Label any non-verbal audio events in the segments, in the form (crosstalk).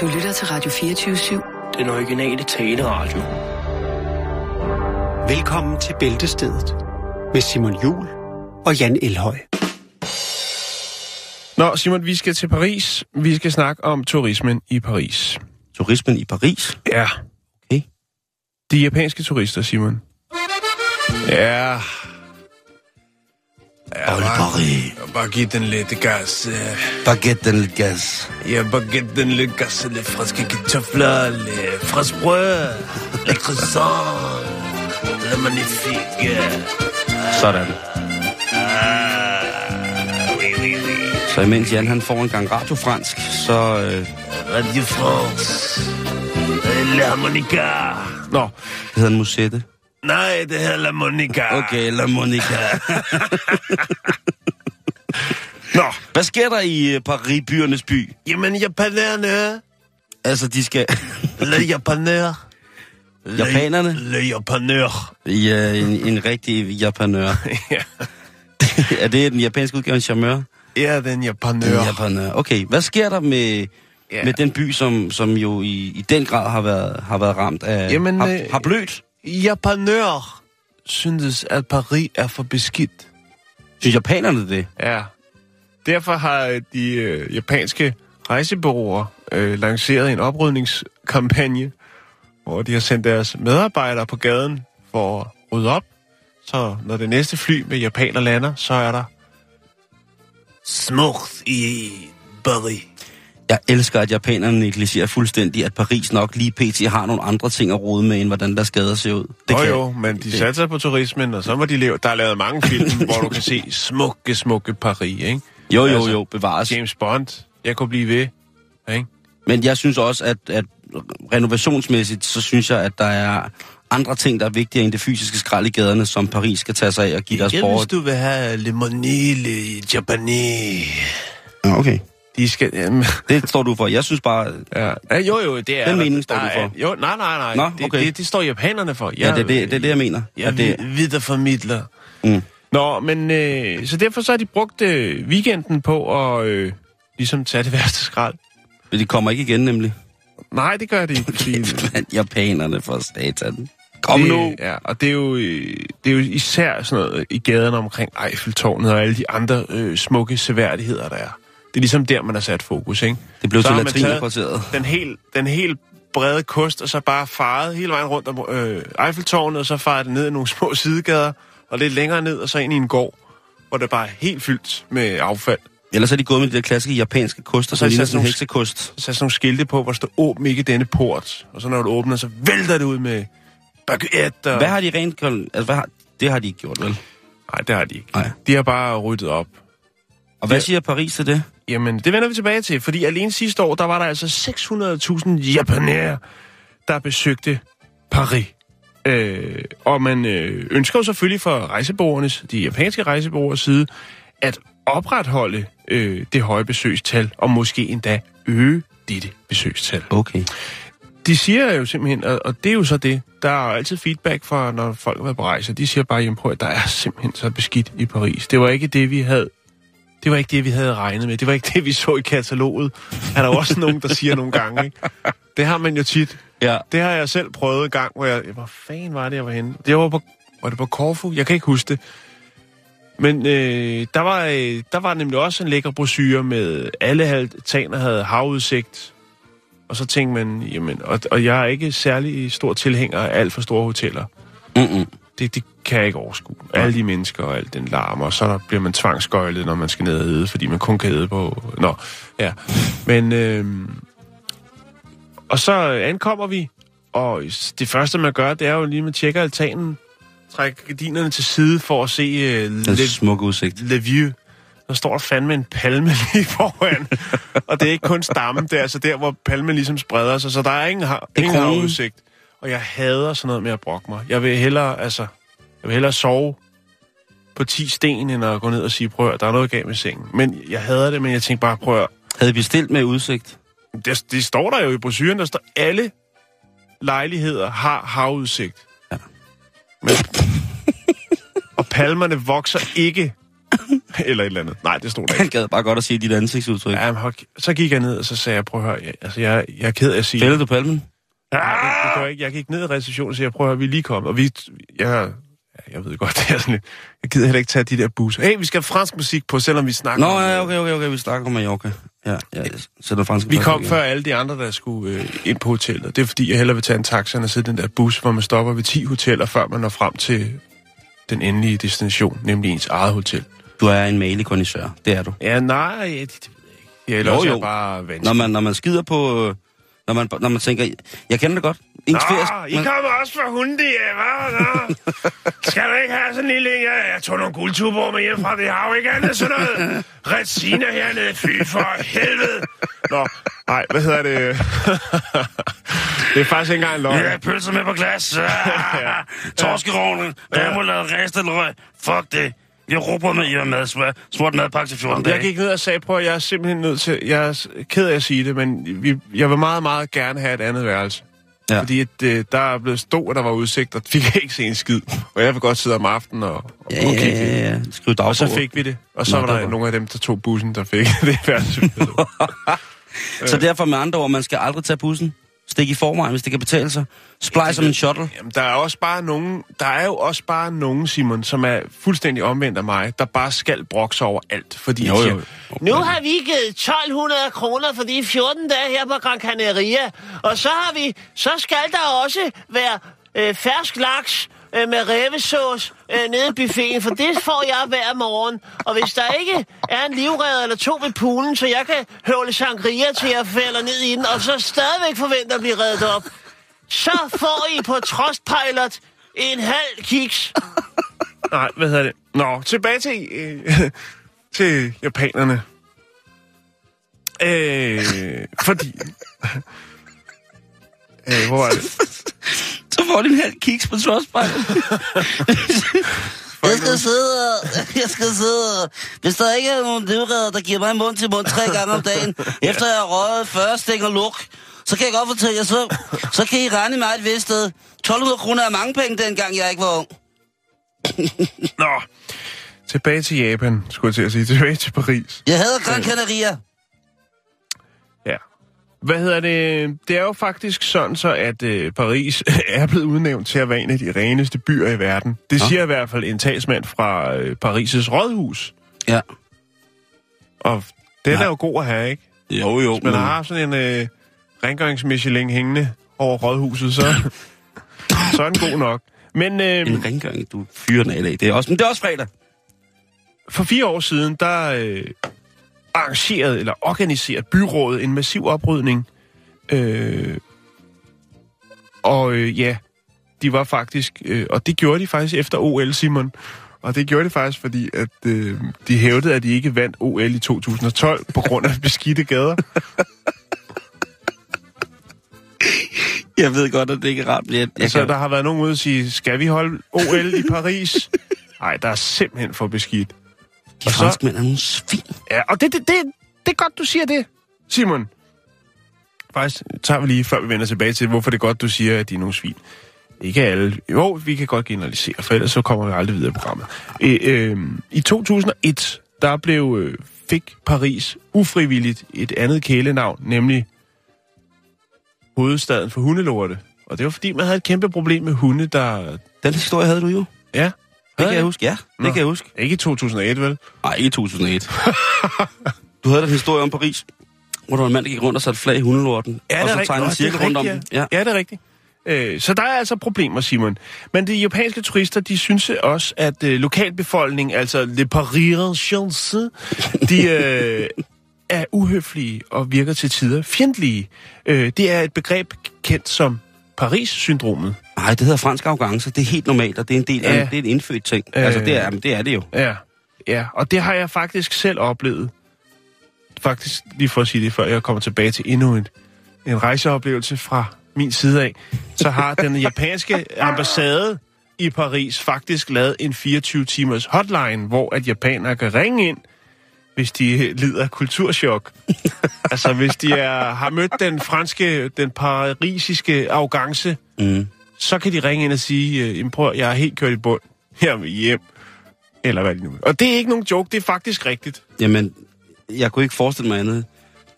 Du lytter til Radio 24-7. Den originale taleradio. Velkommen til Bæltestedet med Simon Jul og Jan Elhøj. Nå, Simon, vi skal til Paris. Vi skal snakke om turismen i Paris. Turismen i Paris? Ja. Okay. De japanske turister, Simon. Ja. Ja, Old Paris. Bare giv den lidt gas. Baguette den lidt gas. Ja, bare giv den lidt gas. Lidt friske kartofler, lidt frisk brød, lidt croissant, lidt magnifique. Sådan. Ah. Så imens Jan han får en gang radiofransk, så... Øh, Radio France. La Monica. Nå, det hedder en musette. Nej, det her La Monica. Okay, La Monica. (laughs) Nå, Hvad sker der i øh, Paris, byernes by? jamen japanerne. Altså, de skal... (laughs) Le japanør. Le- Japanerne? Le japanør. ja, en, en rigtig japanør. (laughs) ja. er det den japanske udgave en charmeur? ja, den japanør. En japanør. Okay, hvad sker der med, Ja. med den by, som, som jo i, i den grad har været, har været ramt af... Jamen, har, øh, har blødt? Japanør synes, at Paris er for beskidt. Synes japanerne det? Ja. Derfor har de øh, japanske rejsebureauer øh, lanceret en oprydningskampagne, hvor de har sendt deres medarbejdere på gaden for at rydde op. Så når det næste fly med japaner lander, så er der smukt i Paris. Jeg elsker, at japanerne negligerer fuldstændig, at Paris nok lige pt. har nogle andre ting at rode med, end hvordan der skader ser ud. Det kan- jo, jo, men de det- satser på turismen, og så må de leve. Der er lavet mange film, (laughs) hvor du kan se smukke, smukke Paris, ikke? Jo, jo, Altså, jo, bevares. James Bond, jeg kunne blive ved, ikke? Men jeg synes også, at, at renovationsmæssigt, så synes jeg, at der er andre ting, der er vigtigere end det fysiske skrald i gaderne, som Paris skal tage sig af og give deres borgere. hvis du vil have lemonade japanese. Ja, okay. De skal... Jamen, (laughs) Det står du for. Jeg synes bare... ja. ja, jo, jo, det er... Den mening står Der du for. Jo, nej, nej, nej. Nå, det, okay. det, det, står japanerne for. Ja, det, er det, det er det, jeg mener. Jeg at det, det... videreformidler. Mm. Nå, men... Øh, så derfor så har de brugt øh, weekenden på at øh, ligesom tage det værste skrald. Men de kommer ikke igen, nemlig. Nej, det gør de ikke. (laughs) fordi- japanerne for satan. Kom det, nu! Ja, og det er, jo, øh, det er jo især sådan noget i gaderne omkring Eiffeltårnet og alle de andre øh, smukke seværdigheder, der er. Det er ligesom der, man har sat fokus, ikke? Det blev Så til latrinerkvarteret. Den helt, den helt brede kost, og så bare faret hele vejen rundt om øh, Eiffeltårnet, og så faret ned i nogle små sidegader, og lidt længere ned, og så ind i en gård, hvor det bare er helt fyldt med affald. Ellers er de gået med de der klassiske japanske koster, så er ligner sådan en heksekost. Så sådan nogle skilte på, hvor står, åbn ikke denne port. Og så når du åbner, så vælter det ud med baguette. Og... Hvad har de rent... kold- Altså, hvad har, det har de ikke gjort, vel? Nej, det har de ikke. Nej. De har bare ryddet op. Og hvad siger Paris til det? Jamen, det vender vi tilbage til, fordi alene sidste år, der var der altså 600.000 japanere, der besøgte Paris. Øh, og man øh, ønsker jo selvfølgelig fra rejsebureauernes, de japanske rejsebureauers side, at opretholde øh, det høje besøgstal, og måske endda øge dette besøgstal. Okay. De siger jo simpelthen, og, og det er jo så det, der er altid feedback fra, når folk har været på rejse, de siger bare, jamen prøv at der er simpelthen så beskidt i Paris. Det var ikke det, vi havde det var ikke det, vi havde regnet med. Det var ikke det, vi så i kataloget. Er der også nogen, der siger nogle gange, ikke? Det har man jo tit. Ja. Det har jeg selv prøvet en gang, hvor jeg... Hvor fanden var det, jeg var henne? Det var på, var det på Korfu? Jeg kan ikke huske det. Men øh, der, var, øh, der var nemlig også en lækker brochure med alle altaner havde havudsigt. Og så tænkte man, jamen... Og, og jeg er ikke særlig stor tilhænger af alt for store hoteller. Mm-mm. Det, det kan jeg ikke overskue. Alle de mennesker og alt den larm, og så bliver man tvangsgøjlet, når man skal ned og æde, fordi man kun kan æde på... Nå, ja. Men... Øh, og så ankommer vi, og det første, man gør, det er jo lige, at man tjekker altanen, trækker gardinerne til side for at se uh, Den Le, smukke udsigt. Le Vieux. Der står der fandme en palme (laughs) lige foran. og det er ikke kun stammen, det er altså der, hvor palmen ligesom spreder sig, så der er ingen, har, ingen kronen. Og jeg hader sådan noget med at brokke mig. Jeg vil hellere, altså, jeg vil hellere sove på 10 sten, end at gå ned og sige, prøv at, der er noget galt med sengen. Men jeg hader det, men jeg tænkte bare, prøv at, Havde vi bestilt med udsigt? det, det står der jo i brochuren, der står, alle lejligheder har havudsigt. Ja. Men, (laughs) og palmerne vokser ikke Eller et eller andet. Nej, det stod der Han ikke. gad bare godt at se dit ansigtsudtryk. Ja, men så gik jeg ned, og så sagde jeg, prøv at høre, jeg, altså, jeg, jeg er ked af at sige... Fældede du palmen? Ja, det, det jeg ikke. Jeg gik ned i receptionen og sagde, prøv at høre, vi er lige kommet. Og vi, jeg, jeg ved godt, (laughs) det er sådan lidt, jeg gider heller ikke tage de der busser. Hey, vi skal have fransk musik på, selvom vi snakker Nå, om... ja, okay, okay, okay, vi snakker om Mallorca. Ja, ja, jeg sætter fransk Vi kom igen. før alle de andre, der skulle øh, ind på hotellet. Det er fordi, jeg hellere vil tage en taxa end at sidde i den der bus, hvor man stopper ved 10 hoteller, før man når frem til den endelige destination, nemlig ens eget hotel. Du er en malikondisør, det er du. Ja, nej, det, det ved jeg ikke. Jeg er Jo, jo. bare vanskelig. Når man, når man skider på... øh, Når man, når man tænker... Jeg kender det godt. Ens Nå, ferie- I man- kommer også fra Hundi, ja, hvad? Nå. (laughs) Skal du ikke have sådan en lille... Ja, jeg tog nogle guldtuber med hjem fra det jo ikke andet sådan noget. (laughs) Retsina hernede, fy for helvede. Nå, nej, hvad hedder det? (laughs) det er faktisk ikke engang løgn. Ja, pølser med på glas. Ja. Torskerovne. Der må røg. Fuck det. Har råbrød med i mad. smør- Smurt madpakke til 14 Jeg dage. gik ned og sagde, prøv at jeg er simpelthen nødt til... Jeg er ked af at sige det, men vi, jeg vil meget, meget gerne have et andet værelse. Ja. Ja. Fordi at, øh, der er blevet stå, og der var udsigt, og vi (laughs) kan ikke se en skid. Og jeg vil godt sidde om aftenen og, og, Ja, ja, og kigge. ja, ja. Skriv dagbog. Og så fik vi det. Og så Nå, var det der var- nogle af dem, der tog bussen, der fik (laughs) det værelse. (laughs) Så derfor med andre ord, man skal aldrig tage bussen. Stik i forvejen, hvis det kan betale sig. Splej som en shuttle. Jamen, der er også bare nogen, der er jo også bare nogen, Simon, som er fuldstændig omvendt af mig, der bare skal brokse over alt, fordi Jo, de jo. siger, Nu har vi givet 1200 kroner for de 14 dage her på Gran Canaria. Og så har vi, så skal der også være øh, fersk laks øh, med revesauce øh, nede i buffeten, for det får jeg hver morgen. Og hvis der ikke er en livredder eller to ved poolen, så jeg kan høvle sangria til jeg falder ned i den, og så stadigvæk forventer at blive reddet op, så får I på Trostpilot en halv kiks. nej, hvad hedder det? Nå, tilbage til, øh, til japanerne. Øh, fordi... Øh, hvor var det? Så får de en halv kiks på Trustpilot. Jeg skal sidde og, jeg skal sidde og, hvis der ikke er nogen livredder, der giver mig mund til mund tre gange om dagen, efter jeg har røget 40 stikker luk, så kan jeg godt fortælle jer, så, så kan I regne mig et vist sted. 1200 kroner er mange penge, dengang jeg ikke var ung. Nå, tilbage til Japan, skulle jeg til at sige. Tilbage til Paris. Jeg hader Gran Canaria. Ja. Hvad hedder det? Det er jo faktisk sådan så, at øh, Paris (laughs) er blevet udnævnt til at være en af de reneste byer i verden. Det siger i hvert fald en talsmand fra øh, Paris' rådhus. Ja. Og den Nej. er jo god at have, ikke? Jo, jo. Man har haft sådan en øh, rengøringsmichelin hængende over rådhuset, så, (laughs) så er den god nok. Men øh, En rengøring, du fyrer den af i dag. Det er også, men det er også fredag. for fire år siden, der øh, arrangerede eller organiserede byrådet en massiv oprydning. Øh, og øh, ja, de var faktisk, øh, og det gjorde de faktisk efter OL, Simon. Og det gjorde de faktisk, fordi at øh, de hævdede, at de ikke vandt OL i 2012 på grund af (laughs) beskidte gader. Jeg ved godt, at det ikke er rart, jeg, jeg Altså, kan... der har været nogen ude og sige, skal vi holde OL i Paris? (laughs) Nej, der er simpelthen for beskidt. De franskmænd er nogle svin. Ja, og det, det, det, det er godt, du siger det, Simon. Faktisk tager vi lige, før vi vender tilbage til, hvorfor det er godt, du siger, at de er nogle svin. Ikke alle. Jo, vi kan godt generalisere, for ellers så kommer vi aldrig videre i programmet. Øh, øh, I 2001, der blev, øh, fik Paris ufrivilligt et andet kælenavn, nemlig hovedstaden for hundelorte. Og det var fordi, man havde et kæmpe problem med hunde, der... Den historie havde du jo. Ja, Det kan jeg huske, ja. Det Nå. kan jeg huske. ikke i 2001, vel? Nej, ikke i 2001. (laughs) du havde da en historie om Paris, hvor der var en mand, der gik rundt og satte flag i hundelorten. og så tegnede en cirkel rundt om den. Ja. ja, det er rigtigt. Øh, så der er altså problemer, Simon. Men de japanske turister, de synes også, at øh, lokalbefolkningen, altså le Parisiens, de øh, er uhøflige og virker til tider fjendtlige. Øh, det er et begreb kendt som Paris-syndromet. Nej, det hedder fransk arrogance. Det er helt normalt, og det er en del af Ja. det er en indfødt ting. Altså, Øh. det er, men det er det jo. Ja, ja, og det har jeg faktisk selv oplevet. Faktisk, lige for at sige det, før jeg kommer tilbage til endnu en, en rejseoplevelse fra min side af, så har den (laughs) japanske ambassade i Paris faktisk lavet en 24-timers hotline, hvor at japanere kan ringe ind, hvis de lider af kulturschok. (laughs) altså, hvis de er, har mødt den franske, den parisiske arrogance, Mm. så kan de ringe ind og sige, øh, "Jamen, prøv, jeg er helt kørt i bund. Jeg vil hjem. Eller hvad det nu Og det er ikke nogen joke, det er faktisk rigtigt. Jamen, jeg kunne ikke forestille mig andet.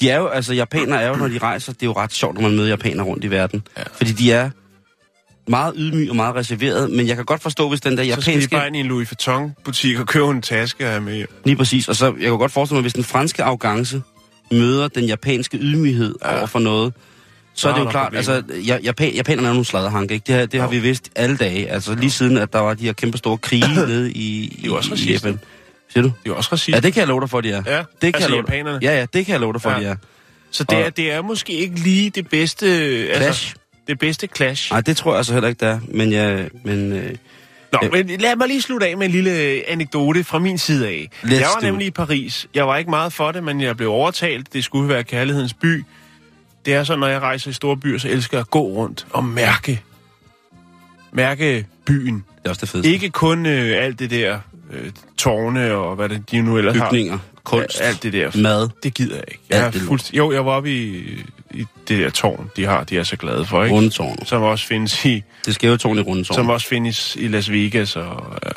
De er jo, altså japanere er jo, når de rejser, det er jo ret sjovt, når man møder japanere rundt i verden. Ja. Fordi de er meget ydmyge og meget reserveret, men jeg kan godt forstå, hvis den der Så skal japanske... bare ind i en Louis Vuitton-butik og købe en taske have med. Lige præcis, og så jeg kan godt forestille mig, hvis den franske arrogance møder den japanske ydmyghed ja. over for noget, så er det er jo klart, problemer. altså, ja, Japan, japanerne er nogle sladderhanke, ikke? Det, har, det har vi vidst alle dage. Altså, lige siden, at der var de her kæmpe store krige (coughs) nede i, er jo også i. Japan. Siger du? Det er også racist. Ja, det kan jeg love dig for, de er. Ja, det kan altså jeg love japanerne. Ja, ja, det kan jeg love dig for, Ja. de er. Så det er, det er måske ikke lige det bedste... Altså, Clash? Det bedste clash. Nej, det tror jeg altså heller ikke, det er. Men, jeg, men øh, Nå, Ja. men lad mig lige slutte af med en lille anekdote fra min side af. Let's jeg var nemlig i Paris. Jeg var ikke meget for det, men jeg blev overtalt. Det skulle være kærlighedens by. Det er sådan, når jeg rejser i store byer, så elsker jeg at gå rundt og mærke, mærke byen. det er også det fedeste. Ikke kun øh, alt det der øh, tårne og hvad det, de nu ellers Bygninger, har. kunst, Alt det der. mad. Det gider jeg ikke. Alt Jeg er det lort. fuldst... Jo, jeg var oppe i, i det der tårn, de har, de er så glade for, ikke? Rundetårn. Som også findes i, Det skæve tårn i rundetårn. som også findes i Las Vegas og øh,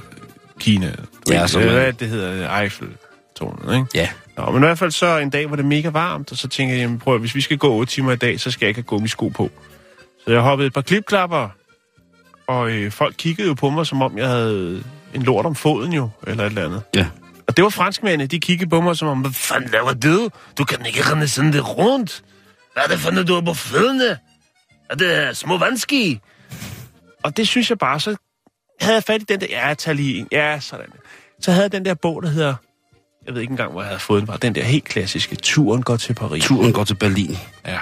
Kina. Ja, som er- hvad det, det hedder Eiffeltårnet, ikke? Ja. Nå, men i hvert fald så en dag, hvor det er mega varmt, og så tænker jeg, jamen, prøv, at- hvis vi skal gå 8 timer i dag, så skal jeg ikke have gummisko på. Så jeg hoppede et par klipklapper, og øh, folk kiggede jo på mig, som om jeg havde en lort om foden jo, eller et eller andet. Ja. Og det var franskmændene, de kiggede på mig som om, hvad fanden laver du? Du kan ikke rende sådan det rundt. Hvad er det for noget, du har på fødderne? Er det små vandski? Og det synes jeg bare, så havde jeg fat i den der, ja, tag lige en, ja, sådan. Så havde jeg den der bog, der hedder, jeg ved ikke engang, hvor jeg havde fået den, var den der helt klassiske, Turen går til Paris. Turen går til Berlin. Ja.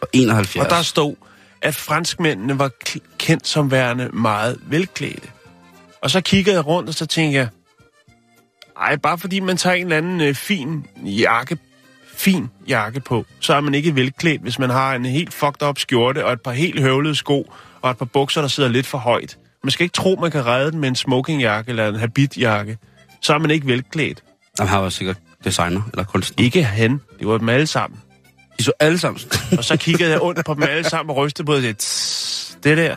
Og 71. Og der stod, at franskmændene var kendt som værende meget velklædte. Og så kiggede jeg rundt, og så tænkte jeg, ej, bare fordi man tager en eller anden øh, fin jakke, fin jakke på, så er man ikke velklædt, hvis man har en helt fucked up skjorte og et par helt høvlede sko og et par bukser, der sidder lidt for højt. Man skal ikke tro, man kan redde den med en smokingjakke eller en habitjakke. Så er man ikke velklædt. Han var sikkert designer eller kunstner. Ikke han. Det var dem alle sammen. De så alle sammen. Og så kiggede jeg ondt på dem alle sammen og rystede på det. Det der.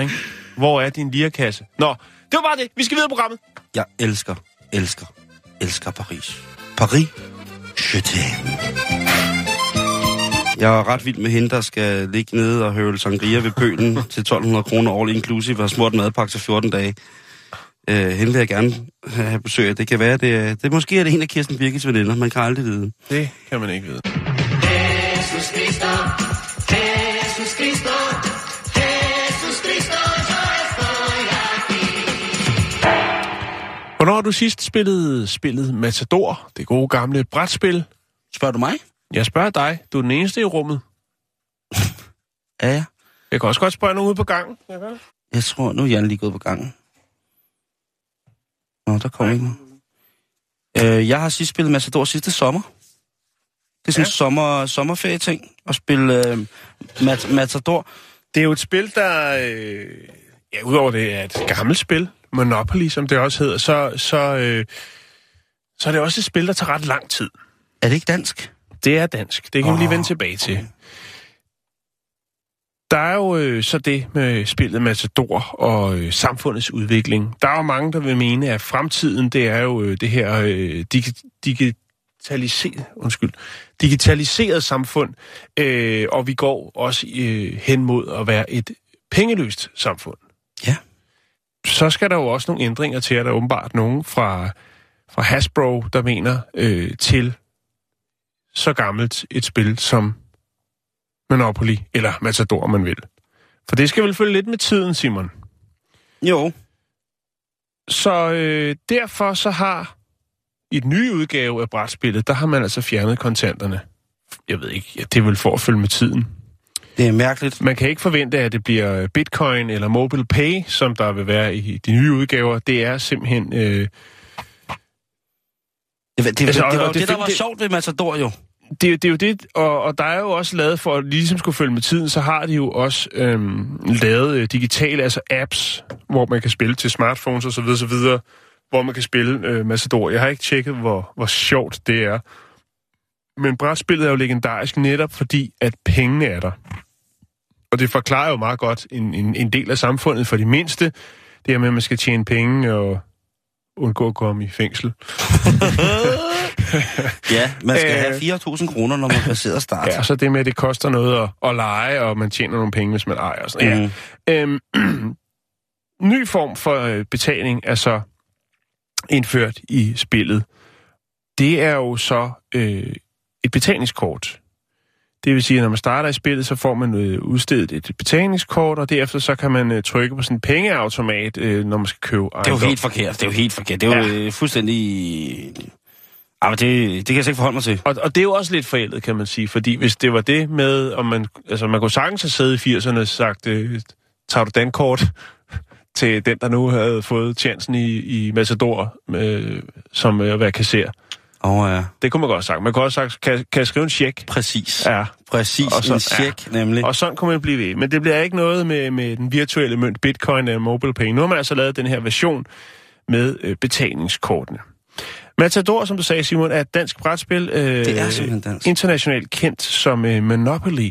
Ikke? Hvor er din lirakasse? Nå, det var bare det. Vi skal videre i programmet. Jeg elsker, elsker, elsker Paris. Paris, je. Jeg er ret vild med hende, der skal ligge nede og høvle sangria ved pølen (laughs) til 1200 kroner all inclusive og har smurt madpakke til 14 dage. Uh, hende vil jeg gerne have besøg af. Det kan være, det, er- det måske er det en af Kirsten Birkes veninder. Man kan aldrig vide. Det kan man ikke vide. Hvornår har du sidst spillet spillet Matador, det gode gamle brætspil? Spørger du mig? Jeg spørger dig. Du er den eneste i rummet. (laughs) Ja, ja. Jeg kan også godt spørge nogen ude på gangen. Vel? Jeg tror, nu er Jan lige gået på gangen. Nå, der kommer ikke noget. Øh, jeg har sidst spillet Matador sidste sommer. Det er sådan en Ja. sommer, sommerferie-ting at spille øh, mat, Matador. Det er jo et spil, der... Øh, ja, udover det er et gammelt spil, Monopoly, som det også hedder, så, så, øh, så er det også et spil, der tager ret lang tid. Er det ikke dansk? Det er dansk. Det kan oh, vi lige vende tilbage til. Der er jo øh, så det med spillet Matador og øh, samfundets udvikling. Der er jo mange, der vil mene, at fremtiden, det er jo øh, det her øh, digi- digitaliseret, undskyld, digitaliseret samfund, øh, og vi går også øh, hen mod at være et pengeløst samfund. Ja. Så skal der jo også nogle ændringer til, at der er åbenbart nogen fra, fra Hasbro, der mener øh, til så gammelt et spil som Monopoly, eller Matador, man vil. For det skal vel følge lidt med tiden, Simon. Jo. Så øh, derfor så har i den nye udgave af brætspillet, der har man altså fjernet kontanterne. Jeg ved ikke, ja, det er vel for at følge med tiden. Det er mærkeligt. Man kan ikke forvente, at det bliver Bitcoin eller Mobile Pay, som der vil være i de nye udgaver. Det er simpelthen... Øh, Det, det, det, Altså, det, det var jo det det, der var det- sjovt ved Matador jo. det, det er jo det, og, og der er jo også lavet, for at ligesom skulle følge med tiden, så har de jo også øhm, lavet øh, digitale, altså apps, hvor man kan spille til smartphones osv., så videre, hvor man kan spille øh, Matador. Jeg har ikke tjekket, hvor, hvor sjovt det er. Men brætspillet er jo legendarisk netop fordi, at pengene er der. Og det forklarer jo meget godt en, en, en del af samfundet for de mindste. Det her med, at man skal tjene penge og, undgå at komme i fængsel. (laughs) Ja, man skal Øh. have 4.000 kroner, når man passerer start. Ja, så det med, at det koster noget at, at lege, og man tjener nogle penge, hvis man ejer og sådan. Mhm. Ja. Øhm, (clears throat) ny form for øh, betaling er så indført i spillet. Det er jo så øh, et betalingskort. Det vil sige, at når man starter i spillet, så får man øh, udstedet et betalingskort, og derefter så kan man øh, trykke på sådan en pengeautomat, øh, når man skal købe Det er jo ejendom. helt forkert. Det er jo helt forkert. Det er jo Ja. ja. fuldstændig... Ah, men det, det kan jeg slet ikke forholde mig til. Og, og det er jo også lidt forældet, kan man sige, fordi hvis det var det med, om man, altså man kunne sagtens have siddet i 80'erne og sagt, øh, tager du dankort (laughs) til den, der nu havde fået chancen i, i Matador, øh, som øh, at være kasser. Åh oh, ja, Det kunne man godt have sagt. Man kunne også sagt, kan, kan jeg skrive en check? præcis. Ja, Præcis, Og så- en check, ja. nemlig. og sådan kunne man blive ved. Men det bliver ikke noget med, med den virtuelle mønt Bitcoin eller mobile pay. Nu har man altså lavet den her version med øh, betalingskortene. Matador, som du sagde, Simon, er et dansk brætspil. Øh, Det er dansk. Internationalt kendt som øh, Monopoly.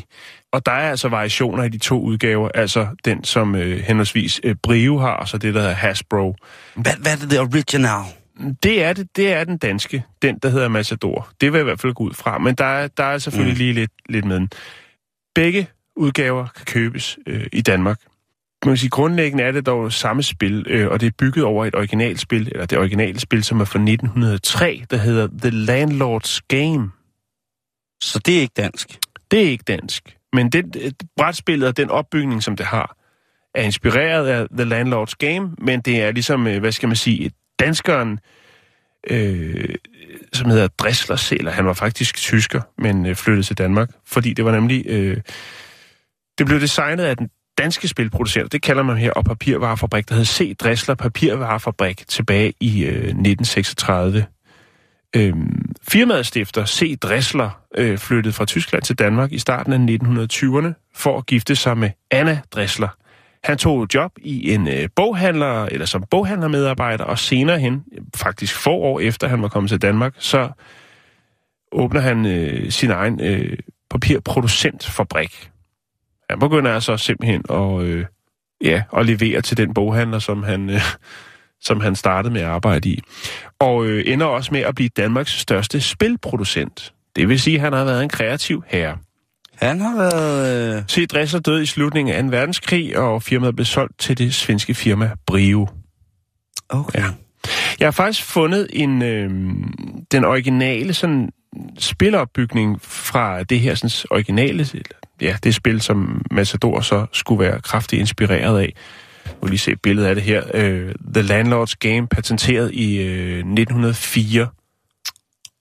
Og der er altså variationer i de to udgaver. Altså den, som øh, henholdsvis øh, Brio har, og så det, der hedder Hasbro. Hvad, hvad er det, original? Det er, det, det er den danske, den der hedder Matador. Det vil jeg i hvert fald gå ud fra, men der er, der er selvfølgelig mm. lige lidt, lidt med den. Begge udgaver kan købes øh, i Danmark. Man kan sige, grundlæggende er det dog samme spil, øh, og det er bygget over et originalspil, eller det originale spil, som er fra 1903, der hedder The Landlord's Game. Så det er ikke dansk. Det er ikke dansk, men det, øh, brætspillet og den opbygning, som det har, er inspireret af The Landlord's Game, men det er ligesom, øh, hvad skal man sige, et danskeren, øh, som hedder Dressler Seler. Han var faktisk tysker, men øh, flyttede til Danmark, fordi det var nemlig... Øh, det blev designet af den danske spilproducent, det kalder man her, og papirvarefabrik, der hed C. Dressler Papirvarefabrik tilbage i øh, 1936. Øhm, firmaet stifter C. Dressler øh, flyttede fra Tyskland til Danmark i starten af 1920'erne for at gifte sig med Anna Dressler. Han tog job i en øh, boghandler, eller som boghandlermedarbejder, og senere hen, faktisk få år efter han var kommet til Danmark, så åbner han øh, sin egen øh, papirproducentfabrik. Han begynder altså simpelthen at, øh, ja, at levere til den boghandler, som han, øh, (laughs) som han startede med at arbejde i. Og øh, ender også med at blive Danmarks største spilproducent. Det vil sige, at han har været en kreativ herre. Han har været... Øh... C. Dressler døde i slutningen af 2. verdenskrig, og firmaet blev solgt til det svenske firma Brio. Okay. Ja. Jeg har faktisk fundet en øh, den originale sådan spilopbygning fra det her sådan, originale, ja, det spil, som Matador så skulle være kraftigt inspireret af. Jeg vil lige se et billede af det her. Øh, The Landlord's Game, patenteret i øh, 1904.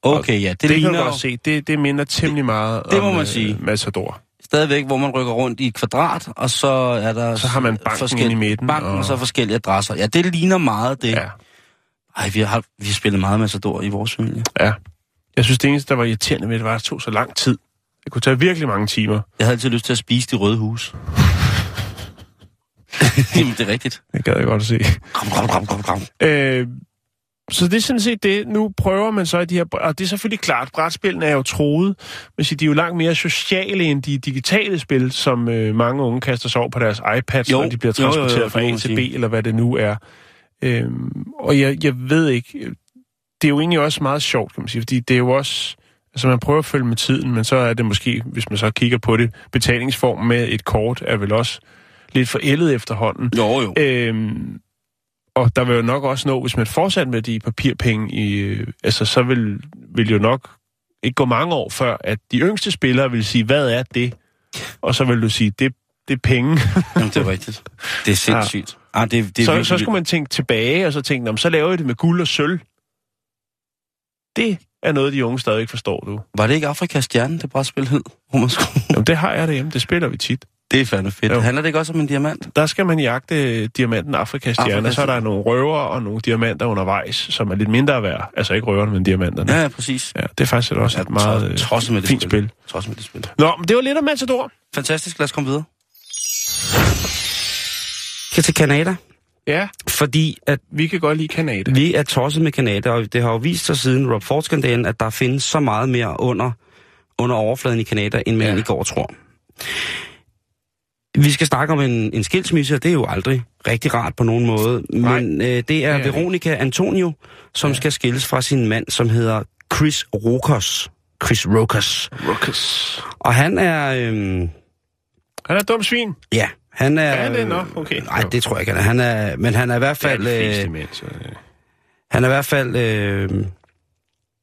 Okay, ja, det, Det, det kan man godt se. Det, det minder temmelig meget det må om man øh, sige. Matador. stadigvæk, hvor man rykker rundt i et kvadrat, og så er der... Så har man banken i midten, Banken, og... og- og så forskellige adresser. Ja, det ligner meget det. Ja. Ej, vi har, vi har spillet meget Matador i vores familie. ja. Jeg synes, det eneste, der var irriterende ved det, var, at det tog så lang tid. Det kunne tage virkelig mange timer. Jeg havde altid lyst til at spise de røde hus. (laughs) Jamen, det er rigtigt. Det gad jeg godt at se. Kom, kom, kom, kom, kom. Øh, så det er sådan set det. Nu prøver man så i de her... Og det er selvfølgelig klart, brætspillene er jo troet. Men de er jo langt mere sociale end de digitale spil, som øh, mange unge kaster sig over på deres iPads, Jo, når de bliver jo, jo, jo, transporteret det fra A til B, eller hvad det nu er. Øh, og jeg, jeg ved ikke... Det er jo egentlig også meget sjovt, kan man sige, fordi det er jo også... Altså, man prøver at følge med tiden, men så er det måske, hvis man så kigger på det, betalingsform med et kort er vel også lidt forældet efterhånden. Jo, jo. Øhm, og der vil jo nok også nå, hvis man fortsat med de papirpenge, i, øh, altså så vil, vil jo nok ikke gå mange år før, at de yngste spillere vil sige, hvad er det? Og så vil du sige, det, det er penge. Jamen, det er rigtigt. Det er (laughs) sindssygt. Ja. Ah, det, det er så, virkelig så skulle man tænke tilbage, og så tænke, "Nå, men så laver jeg det med guld og sølv. Det er noget, de unge stadig ikke forstår, du. Var det ikke Afrikas stjerne, det brætspil hed? Jamen, det har jeg derhjemme, det spiller vi tit. Det er fandme fedt. Jo. Handler det ikke også om en diamant? Der skal man jagte diamanten Afrikas stjerne, Afrikas så er der nogle røver og nogle diamanter undervejs, som er lidt mindre værd. Altså ikke røverne, men diamanterne. Ja, ja, præcis. Ja, det er faktisk også et meget øh, Trods med det fint spil. spil. Trods med det spil. Nå, men det var lidt om Matador. Fantastisk, lad os komme videre. Skal til Kanada, Ja, fordi at vi kan godt lide Kanada. vi er tosset med Kanada, og det har jo vist sig siden Rob Ford-skandalen, at der findes så meget mere under, under overfladen i Kanada, end man Ja. ja. egentlig går og tror. Vi skal snakke om en, en skilsmisse, og det er jo aldrig rigtig rart på nogen måde. Nej, Men øh, det er det er Veronica Antonio, som ja. skal skilles fra sin mand, som hedder Chris Rokos. Chris Rokos. Ruckus. Og han er... Øh, Han er et dumt svin. ja, han er... Er det? Nå, okay. Nej, det tror jeg ikke, han er. Han er men han er i hvert Det er fald... de fleste Øh, mænd, så... øh. han er i hvert fald... Øh,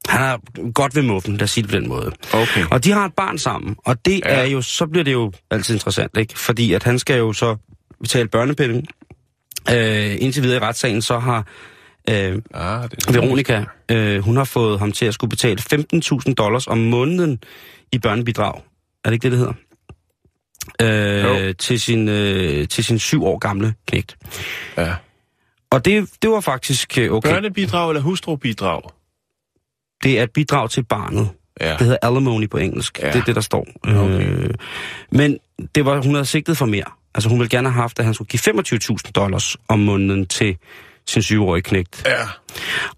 han er godt ved muffen, lad os sige det på den måde. Okay. Og de har et barn sammen, og det Ja. er jo, så bliver det jo altid interessant, ikke? Fordi at han skal jo så betale børnepenge. Øh, indtil videre i retssagen, så har øh, Ah, det er Veronica, øh, hun har fået ham til at skulle betale 15.000 dollars om måneden i børnebidrag. Er det ikke det, det hedder? Øh, Jo. til, sin, øh, til sin syv år gamle knægt. Ja. Og det, det var faktisk øh, okay. Børnebidrag eller hustrubidrag? Det er et bidrag til barnet. Ja. Det hedder alimony på engelsk. Ja. Det er det, der står. Okay. Øh, men det var, hun havde sigtet for mere. Altså hun ville gerne have haft, at han skulle give 25.000 dollars om måneden til sin syvårige knægt. Ja.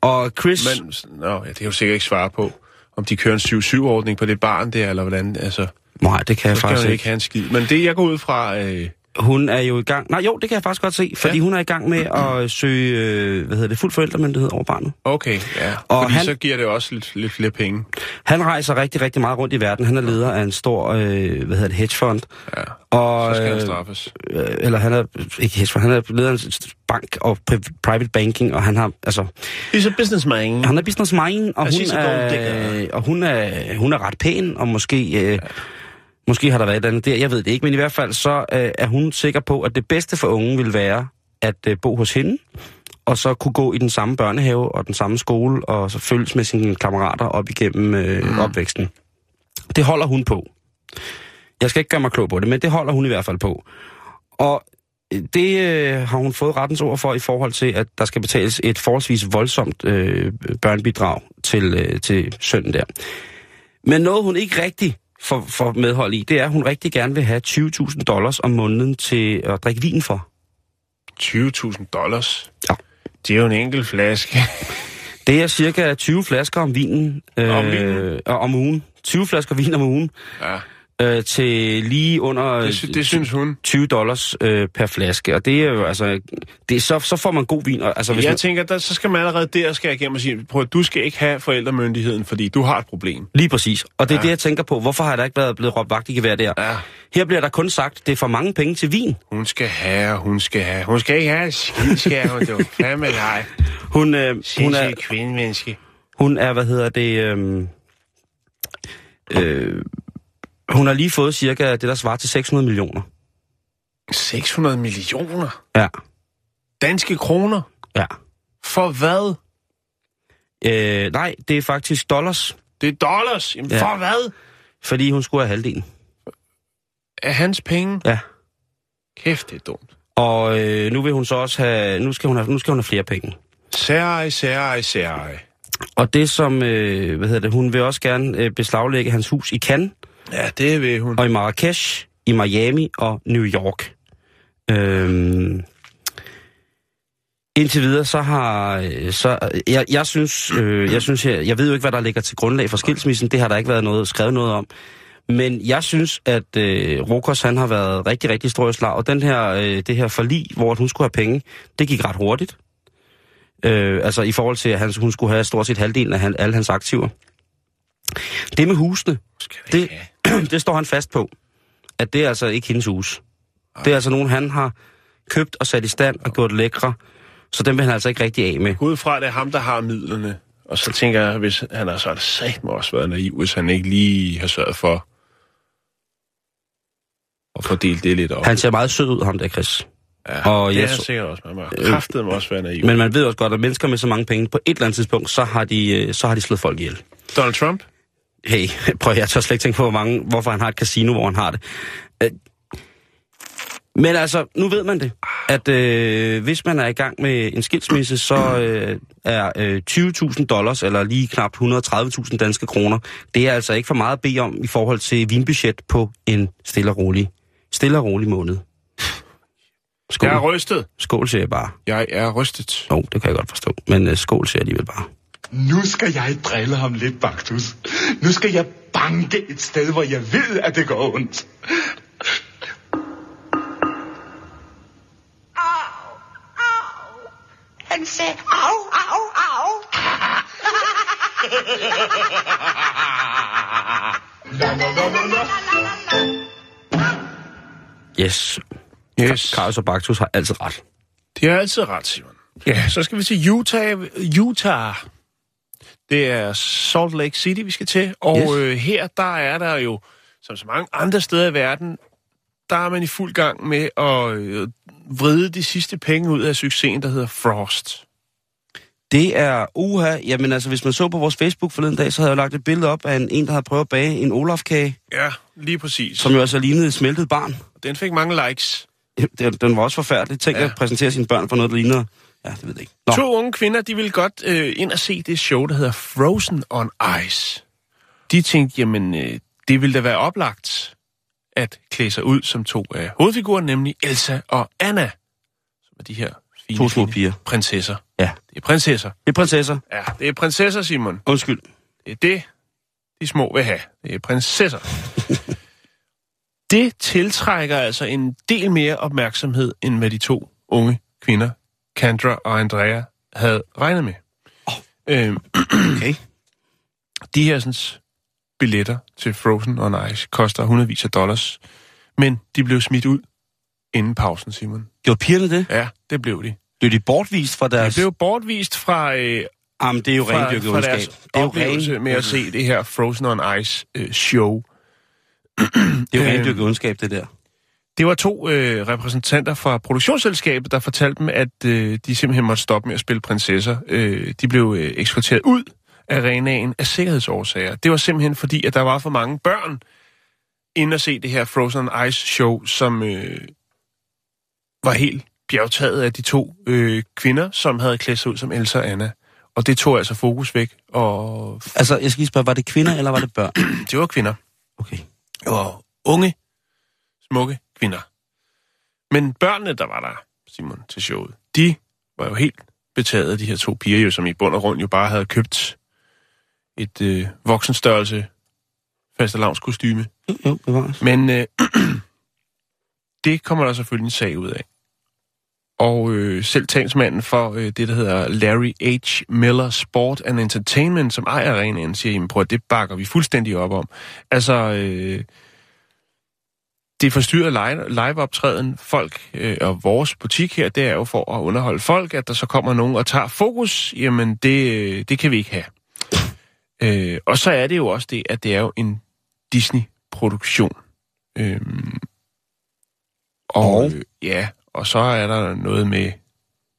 Og Chris... Men, nå, ja, det kan jo sikkert ikke svare på, om de kører en 7-7-ordning på det barn der, eller hvordan, altså, Nej, det kan jeg skal faktisk ikke. ikke have en skid. Men det, jeg går ud fra, øh, Hun er jo i gang... Nej, jo, det kan jeg faktisk godt se. Fordi Ja. hun er i gang med at søge, øh, hvad hedder det, fuld forældremyndighed over barnet. okay, ja. Og Fordi han- så giver det også lidt, lidt flere penge. Han rejser rigtig, rigtig meget rundt i verden. Han er leder af en stor, øh, hvad hedder det, hedgefond. Ja. Og, Så skal han straffes. øh, eller han er, ikke hedgefond, han er leder af en bank og pri- private banking, og han har, altså, He's a businessman. Han er businessman, og Og hun er, og hun er, hun er ret pæn, og måske, øh, måske har der været et andet der, jeg ved det ikke, men i hvert fald så øh, er hun sikker på, at det bedste for unge vil være at øh, bo hos hende, og så kunne gå i den samme børnehave og den samme skole, og så følges med sine kammerater op igennem øh, mm. opvæksten. Det holder hun på. Jeg skal ikke gøre mig klog på det, men det holder hun i hvert fald på. Og det øh, har hun fået rettens ord for i forhold til, at der skal betales et forholdsvis voldsomt øh, børnebidrag til, øh, til sønnen der. Men noget, hun ikke rigtig får, får medhold i, det er, at hun rigtig gerne vil have 20.000 dollars om måneden til at drikke vin for. 20.000 dollars. Ja. Det er jo en enkelt flaske. (laughs) Det er cirka 20 flasker om vinen. Øh, Om vinen? og om ugen. 20 flasker vin om ugen. Ja, Øh, til lige under det, sy- det synes hun. 20 dollars øh, per flaske. Og det er jo altså... Det er, så, så får man god vin. Og, altså, hvis Jeg man, tænker, der, så skal man allerede der skal jeg igennem og sige, prøv at du skal ikke have forældremyndigheden, fordi du har et problem. Lige præcis. Og det er Ja. det, jeg tænker på. Hvorfor har der ikke været blevet råbt vagt i gevær der? Ja. Her bliver der kun sagt, det er for mange penge til vin. Hun skal have, hun skal have. Hun skal ikke have skid, skal hun. Du. Fandme nej. Hun, øh, hun, er, kvindemenneske. hun er, hvad hedder det... Øh, øh, hun har lige fået cirka det, der svarer til 600 millioner. 600 millioner Ja, danske kroner. ja. For hvad? Øh, nej, det er faktisk dollars, Det er dollars. Jamen, Ja. for hvad? fordi hun skulle have halvdelen. Er hans penge? Ja. Kæft, det er dumt. Og øh, nu vil hun så også have, nu skal hun have, nu skal hun have flere penge. Særej, særej, særej. Og det som, øh, hvad hedder det, hun vil også gerne øh, beslaglægge hans hus i Cannes, Ja, det vil hun. og i Marrakesh, i Miami og New York. Øhm, indtil videre, så har... Øh, så, øh, jeg, jeg synes, øh, jeg, synes jeg, jeg ved jo ikke, hvad der ligger til grundlag for skilsmissen. Det har der ikke været noget skrevet noget om. Men jeg synes, at øh, Rokos, han har været rigtig, rigtig stor i slag. Og den her, øh, det her forlig, hvor hun skulle have penge, det gik ret hurtigt. Øh, altså i forhold til, at han, hun skulle have stort set halvdelen af han, alle hans aktiver. Det med husene, det, (clears throat) det står han fast på, at det er altså ikke hendes hus. Det er altså nogen, han har købt og sat i stand og gjort lækre, så dem vil han altså ikke rigtig af med. Ud fra, det er ham, der har midlerne. Og så tænker jeg, hvis han har så det satme også været naiv, hvis han ikke lige har sørget for at fordele det lidt op. Han ser meget sød ud, ham der, Chris. ja, og det jeg er så- sikkert også. Man må kraftet må også være naiv. Men man ved også godt, at mennesker med så mange penge, på et eller andet tidspunkt, så har de, øh, så har de slået folk ihjel. Donald Trump? Hey, (laughs) prøv jeg tør slet ikke tænke på, hvor mange, hvorfor han har et casino, hvor han har det. Øh, Men altså, nu ved man det, at øh, hvis man er i gang med en skilsmisse, så øh, er øh, 20.000 dollars, eller lige knap 130.000 danske kroner, det er altså ikke for meget at bede om i forhold til vinbudget på en stille og rolig, stille og rolig måned. Skål. Jeg er rystet. skål siger jeg bare. Jeg er rystet. Jo, det kan jeg godt forstå. Men øh, skål siger jeg alligevel bare. Nu skal jeg drille ham lidt, Baktus. Nu skal jeg banke et sted, hvor jeg ved, at det går ondt. Au, au. Han sagde, au, au, au. Yes. Yes. Carlos og Baktus har altid ret. De har altid ret, Simon. Ja. Så skal vi til Utah. Utah. Det er Salt Lake City, vi skal til. Og Yes. øh, her, der er der jo, som så mange andre steder i verden, der er man i fuld gang med at øh, vride de sidste penge ud af succesen, der hedder Frost. Det er uha. Jamen altså, hvis man så på vores Facebook forleden dag, så havde jeg lagt et billede op af en, en der havde prøvet at bage en Olaf-kage, Ja, lige præcis. som jo altså lignede et smeltet barn. Den fik mange likes. Den, den var også forfærdelig. Tænk Ja. at præsentere sine børn for noget, der ligner... Ja, det ved jeg ikke. Nå. To unge kvinder, de ville godt øh, ind og se det show, der hedder Frozen on Ice. De tænkte, jamen, øh, det ville da være oplagt at klæde sig ud som to af hovedfigurer, nemlig Elsa og Anna, som er de her fine, To små piger. prinsesser. Ja. Det er prinsesser. Det er prinsesser. Ja, det er prinsesser, Simon. Undskyld. Det er det, de små vil have. Det er prinsesser. (laughs) det tiltrækker altså en del mere opmærksomhed, end hvad de to unge kvinder, Kendra og Andrea, havde regnet med. Oh. Øhm, (clears throat) Okay. de her sådan, billetter til Frozen on Ice koster hundredvis af dollars, men de blev smidt ud inden pausen, Simon. Gjorde pigerne det? Ja, det blev de. Blev de bortvist fra De deres... blev bortvist fra, øh, Jamen, det er jo fra, rendyrket ondskab. Det er jo ren- med at se det her Frozen on Ice øh, show. Det er jo rendyrket ondskab, det der. Det var to øh, repræsentanter fra produktionsselskabet, der fortalte dem, at øh, de simpelthen måtte stoppe med at spille prinsesser. Øh, de blev øh, eksporteret ud af arenaen af sikkerhedsårsager. Det var simpelthen fordi, at der var for mange børn inde at se det her Frozen Ice show, som øh, var helt bjergtaget af de to øh, kvinder, som havde klædt sig ud som Elsa og Anna. Og det tog altså fokus væk, og Altså, jeg skal lige spørge, var det kvinder, eller var det børn? (clears throat) det var kvinder. Okay. og unge, smukke kvinder. Men børnene, der var der, Simon, til showet, de var jo helt betaget af de her to piger, jo, som i bund og grund jo bare havde købt et øh, voksenstørrelse fastelavnskostyme. Jo, jo, bevares. Men øh, (clears throat) det kommer der selvfølgelig en sag ud af. Og øh, selv talsmanden for øh, det, der hedder Larry H. Miller Sport and Entertainment, som ejer arenaen, siger, jamen prøv at det bakker vi fuldstændig op om. Altså, øh, det forstyrrer live, live-optræden. Folk øh, og vores butik her, det er jo for at underholde folk, at der så kommer nogen og tager fokus. Jamen, det, øh, det kan vi ikke have. Øh, og så er det jo også det, at det er jo en Disney-produktion. Øhm, og, Og? øh, ja, og så er der noget med,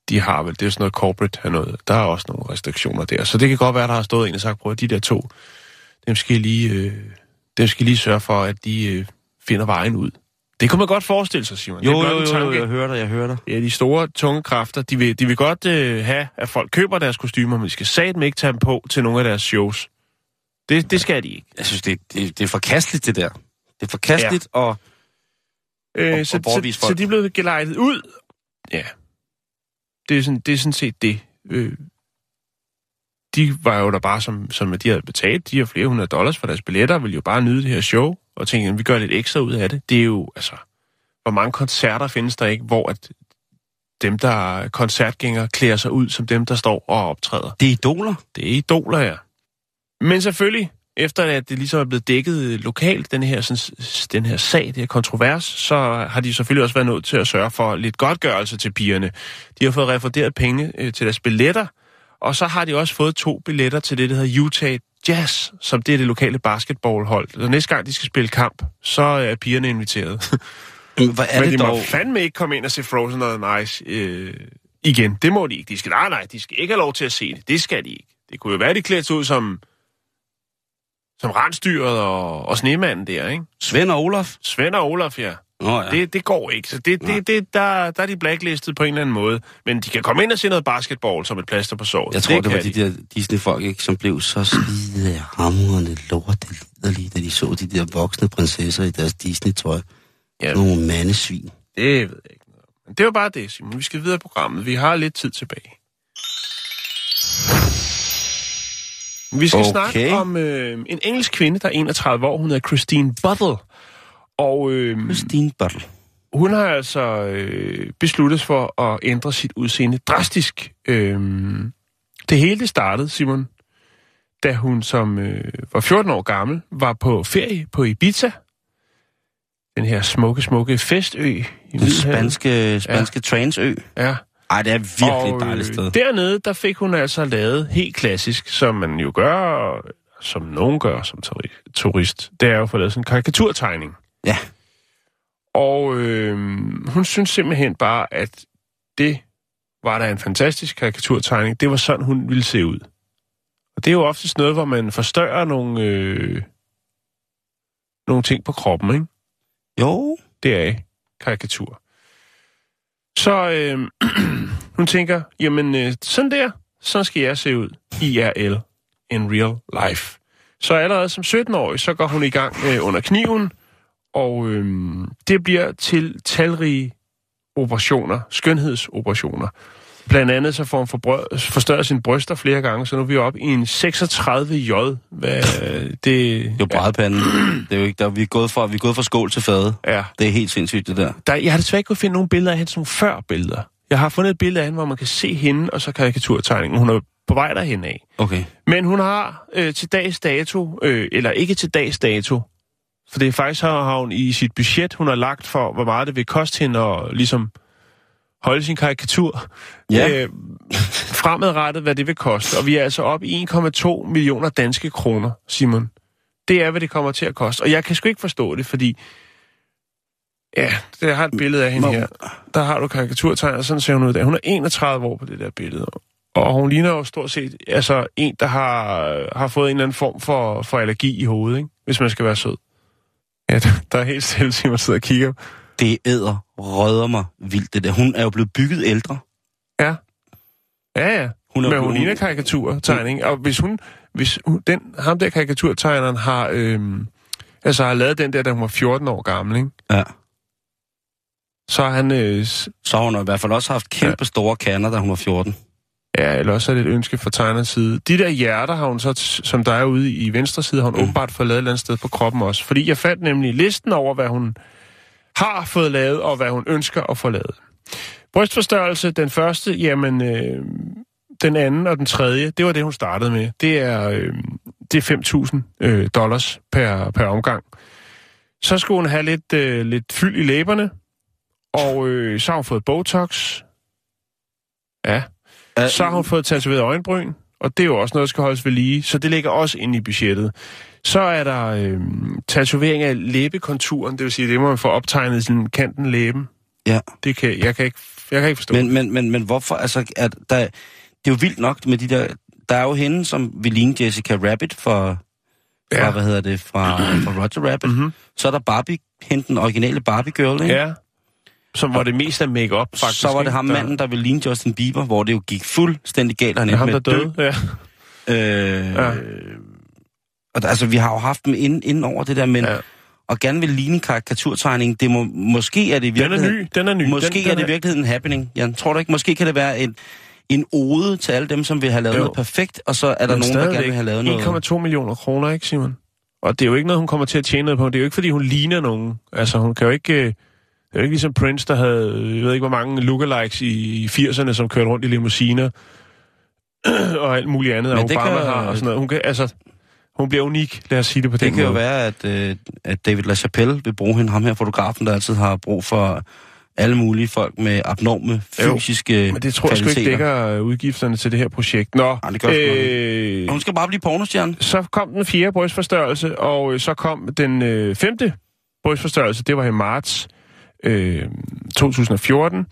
de har vel, det er sådan noget corporate her noget, der er også nogle restriktioner der. Så det kan godt være, der har stået en og sagt, prøv at de der to, dem skal lige, øh, dem skal lige sørge for, at de øh, finder vejen ud. Det kunne man godt forestille sig, Simon. Jo, det er jo, jo, jo, tanke. jeg hører dig, jeg hører dig. Ja, de store, tunge kræfter, de vil, de vil godt øh, have, at folk køber deres kostymer, men de skal satme ikke tage dem på til nogle af deres shows. Det, det skal de ikke. Jeg synes, det, det, det er forkasteligt, det der. Det er forkasteligt, ja. og Øh, Og- så, og så, så de er blevet gelejtet ud. Ja. Det er sådan, det er sådan set det. Øh, de var jo der bare, som, som de havde betalt, de har flere hundrede dollars for deres billetter, vil jo bare nyde det her show, og tænke, at vi gør lidt ekstra ud af det. Det er jo, altså, hvor mange koncerter findes der ikke, hvor at dem, der er koncertgængere, klæder sig ud som dem, der står og optræder. det er idoler. Det er idoler, ja. Men selvfølgelig, efter at det ligesom er blevet dækket lokalt, den her, sådan, den her sag, det her kontrovers, så har de selvfølgelig også været nødt til at sørge for lidt godtgørelse til pigerne. De har fået refunderet penge øh, til deres billetter, og så har de også fået to billetter til det, der hedder Utah Jazz, som det er det lokale basketballhold. Så næste gang de skal spille kamp, så er pigerne inviteret. (laughs) Hvad er Men det de dog? må fandme ikke komme ind og se Frozen on Ice øh, igen. Det må de ikke. De skal, nej, nej, de skal ikke have lov til at se det. Det skal de ikke. Det kunne jo være, de klædte ud som, som rensdyret og, og snemanden der, ikke? Svend og Olaf? Svend og Olaf, ja. Nå ja. Det, det går ikke. Så det, det, det, der, der er de blacklistet på en eller anden måde. Men de kan komme ind og se noget basketball som et plaster på såret. Jeg tror, det, det var kan de der Disney-folk, ikke, som blev så skide hamrende lorte liderlige, da de så de der voksne prinsesser i deres Disney-tøj. Ja. Nogle mandesvin. Det ved jeg ikke noget. Men det var bare det, Simon. Vi skal videre i programmet. Vi har lidt tid tilbage. Vi skal okay. snakke om øh, en engelsk kvinde, der er 31 år. Hun hedder Christine Buttle. Og øh, Christine Buttle. hun har altså øh, besluttet for at ændre sit udseende drastisk. Øh, det hele det startede, Simon, da hun som øh, var 14 år gammel var på ferie på Ibiza. den her smukke, smukke festø i Den spanske, spanske ja. Transø. Ja. Ej, det er virkelig et Og, dejligt øh, sted. Dernede, der fik hun altså lavet helt klassisk, som man jo gør, som nogen gør som turi- turist. Det er jo at få lavet sådan en karikaturtegning. Ja. Og øh, hun synes simpelthen bare, at det var da en fantastisk karikaturtegning. Det var sådan, hun ville se ud. Og det er jo oftest noget, hvor man forstørrer nogle, øh, nogle ting på kroppen, ikke? Jo. Det er karikatur. Så øh, (clears throat) hun tænker, jamen øh, sådan der, sådan skal jeg se ud. IRL. In real life. Så allerede som 17-årig, så går hun i gang øh, under kniven, og øh, det bliver til talrige operationer, skønhedsoperationer. Blandt andet så får forbrø- forstørret sine bryster flere gange, så nu er vi oppe i en 36J. Hvad, det, Det er jo brædepanden. det er jo ikke, der, vi, er gået fra, vi er gået fra skål til fade. Ja, Det er helt sindssygt, det der. der, jeg har desværre ikke kunnet finde nogle billeder af hende, sådan nogle før-billeder. Jeg har fundet et billede af hende, hvor man kan se hende, og så karikaturtegningen. Hun er på vej derhen af. Okay. Men hun har øh, til dags dato, øh, eller ikke til dags dato, for det er faktisk har, hun i sit budget, hun har lagt for, hvor meget det vil koste hende at ligesom holde sin karikatur. Ja. Øh, fremadrettet, hvad det vil koste. Og vi er altså oppe i 1,2 millioner danske kroner, Simon. Det er, hvad det kommer til at koste. Og jeg kan sgu ikke forstå det, fordi... Ja, det, jeg har et billede af hende Må- her. Der har du karikaturtegnet, sådan ser hun ud dag. Hun er 31 år på det der billede. Og hun ligner jo stort set altså en, der har, har fået en eller anden form for, for allergi i hovedet, ikke? hvis man skal være sød. Ja, der, er helt stille, Simon sidder og kigger. Det æder rødder mig vildt, det der. Hun er jo blevet bygget ældre. Ja. Ja, ja. Hun er Men hun ligner karikaturtegning. Og hvis hun, hvis hun, den, ham der karikaturtegneren har, øhm, altså har lavet den der, da hun var 14 år gammel, ikke? Ja. så har han, øh, Så har hun i hvert fald også haft kæmpe store kander, da hun var 14. ja, eller også er det et ønske fra tegnerens side. De der hjerter har hun så, som der er ude i venstre side, har hun mm. åbenbart fået lavet et eller andet sted på kroppen også. Fordi jeg fandt nemlig listen over, hvad hun har fået lavet, og hvad hun ønsker at få lavet. Brystforstørrelse, den første, jamen, øh, den anden og den tredje, det var det, hun startede med. Det er, øh, det er 5.000 øh, dollars per, per omgang. Så skulle hun have lidt, øh, lidt fyld i læberne, og øh, så har hun fået Botox. Ja. Uh, Så har hun fået tatoveret øjenbryn, og det er jo også noget, der skal holdes ved lige, så det ligger også inde i budgettet. Så er der øh, tatovering af læbekonturen, det vil sige, det må man få optegnet sådan kanten læben. Ja. Det kan, jeg, kan ikke, jeg kan ikke forstå. Men, men, men, men hvorfor? Altså, at der, det er jo vildt nok med de der... Der er jo hende, som vil ligne Jessica Rabbit fra... fra Ja. hvad hedder det? Fra, (clears throat) fra Roger Rabbit. Mhm. Så er der Barbie, hende den originale Barbie-girl, ikke? Ja. Som var det mest af make-up, faktisk. så var det ham Der- manden, der ville ligne Justin Bieber, hvor det jo gik fuldstændig galt. Han Ja, ham, med der døde. Ja. Øh, Ja. og altså, vi har jo haft dem inden, inden over det der, men Ja. og gerne vil ligne karikaturtegning, det må, måske er det i Den er virkeligheden... ny, den er ny. Måske den, den er det i virkeligheden en happening, Jan. Tror du ikke? Måske kan det være en, en ode til alle dem, som vil have lavet Jo. noget perfekt, og så er der Men nogen, der gerne vil have lavet noget... 1,2 millioner kroner, ikke Simon? Og det er jo ikke noget, hun kommer til at tjene noget på. Det er jo ikke, fordi hun ligner nogen. Altså, hun kan jo ikke... Det er jo ikke ligesom Prince, der havde, jeg ved ikke, hvor mange lookalikes i, i 80'erne, som kørte rundt i limousiner (clears throat) og alt muligt andet, og det Obama kan- har og sådan noget. Hun, kan, altså, hun bliver unik, lad os sige det på Det den kan jo måde. være, at, øh, at David LaChapelle vil bruge hende, ham her fotografen, der altid har brug for alle mulige folk med abnorme Jo, fysiske Men det tror jeg sgu ikke dækker øh, udgifterne til det her projekt. Nå, Nej, det gør det øh, Hun skal bare blive pornostjerne. så kom den fjerde brystforstørrelse, og øh, så kom den øh, femte brystforstørrelse, det var i marts øh, 2014.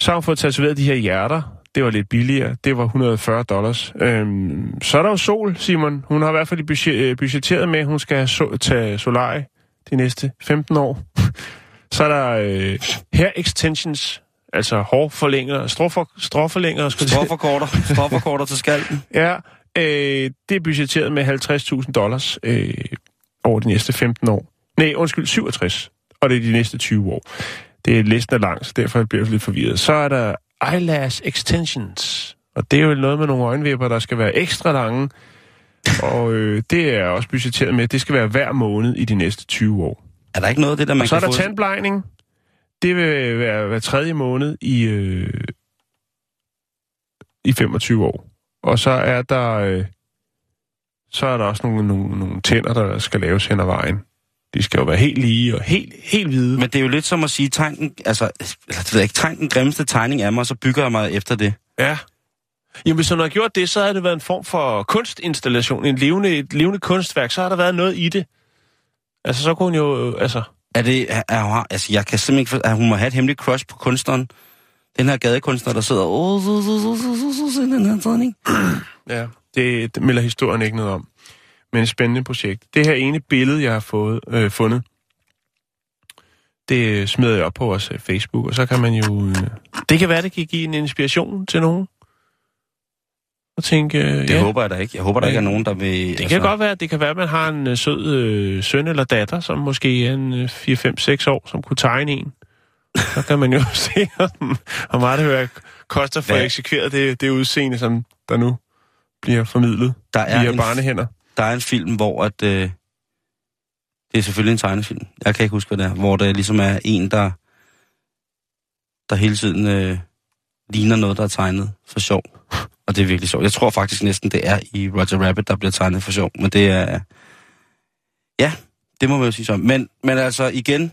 Så har hun fået tatoveret de her hjerter. Det var lidt billigere. Det var 140 dollars. Øhm, så er der jo Sol, Simon. Hun har i hvert fald budget, øh, budgetteret med, at hun skal so- tage Solari de næste 15 år. (laughs) så er der øh, hair extensions, altså hårforlængere, jeg sige. Stråforkorter. Stråforkorter til skalten. (laughs) Ja, øh, det er budgetteret med 50.000 dollars øh, over de næste 15 år. Nej, undskyld, 67. Og det er de næste 20 år. Det er listen er lang, så derfor bliver jeg lidt forvirret. Så er der eyelash extensions. Og det er jo noget med nogle øjenvipper, der skal være ekstra lange. Og øh, det er også budgetteret med, det skal være hver måned i de næste 20 år. Er der ikke noget af det, der man Og så er kan der få... tandblejning. Det vil være hver tredje måned i, øh, i 25 år. Og så er der øh, så er der også nogle, nogle, nogle tænder, der skal laves hen ad vejen. De skal jo være helt lige og helt, helt hvide. Men det er jo lidt som at sige, tegn, altså, eller, det ved jeg ikke, tegn den grimmeste tegning af mig, så bygger jeg mig efter det. Ja. Jamen, hvis han har gjort det, så har det været en form for kunstinstallation, en levende, et levende kunstværk. Så har der været noget i det. Altså, så kunne hun jo... øh, Altså, Er det, er, er, hun- altså, jeg kan simpelthen ikke at hun må have et hemmeligt crush på kunstneren. Den her gadekunstner, der sidder, åh, så, så, så, så, så, så, så, den her tegning. ja, det melder historien ikke noget om. Men et spændende projekt. Det her ene billede, jeg har fået, øh, fundet, det smider jeg op på vores øh, Facebook, og så kan man jo... Øh, det kan være, det kan give en inspiration til nogen. Og tænke, øh, Det ja, håber jeg da ikke. Jeg håber, der Ja. ikke er nogen, der vil... det kan godt være, det kan være, at man har en øh, sød øh, søn eller datter, som måske er en øh, 4-5-6 år, som kunne tegne en. Så kan man jo (laughs) se, om- hvor meget det hører, koster for at Hvad? eksekvere det, det udseende, som der nu bliver formidlet Der er, via barnehænder der er en film, hvor at... Øh, det er selvfølgelig en tegnefilm. Jeg kan ikke huske, hvad det er. Hvor der ligesom er en, der, der hele tiden øh, ligner noget, der er tegnet for sjov. Og det er virkelig sjovt. Jeg tror faktisk næsten, det er i Roger Rabbit, der bliver tegnet for sjov. Men det er... Ja, det må man jo sige så. Men, men altså igen,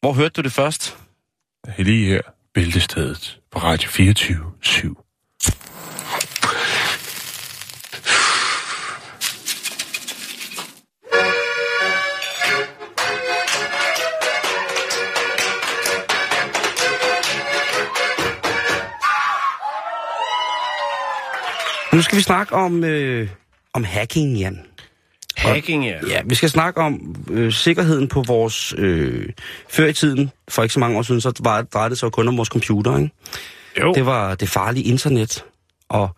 hvor hørte du det først? Det er lige her, Bæltestedet på Radio 24 7. Nu skal vi snakke om, øh, om hacking, Jan. Hacking, ja. Ja, vi skal snakke om øh, sikkerheden på vores... Øh, før i tiden, for ikke så mange år siden, så var, drejede det sig kun om vores computer, ikke? Jo, Det var det farlige internet, og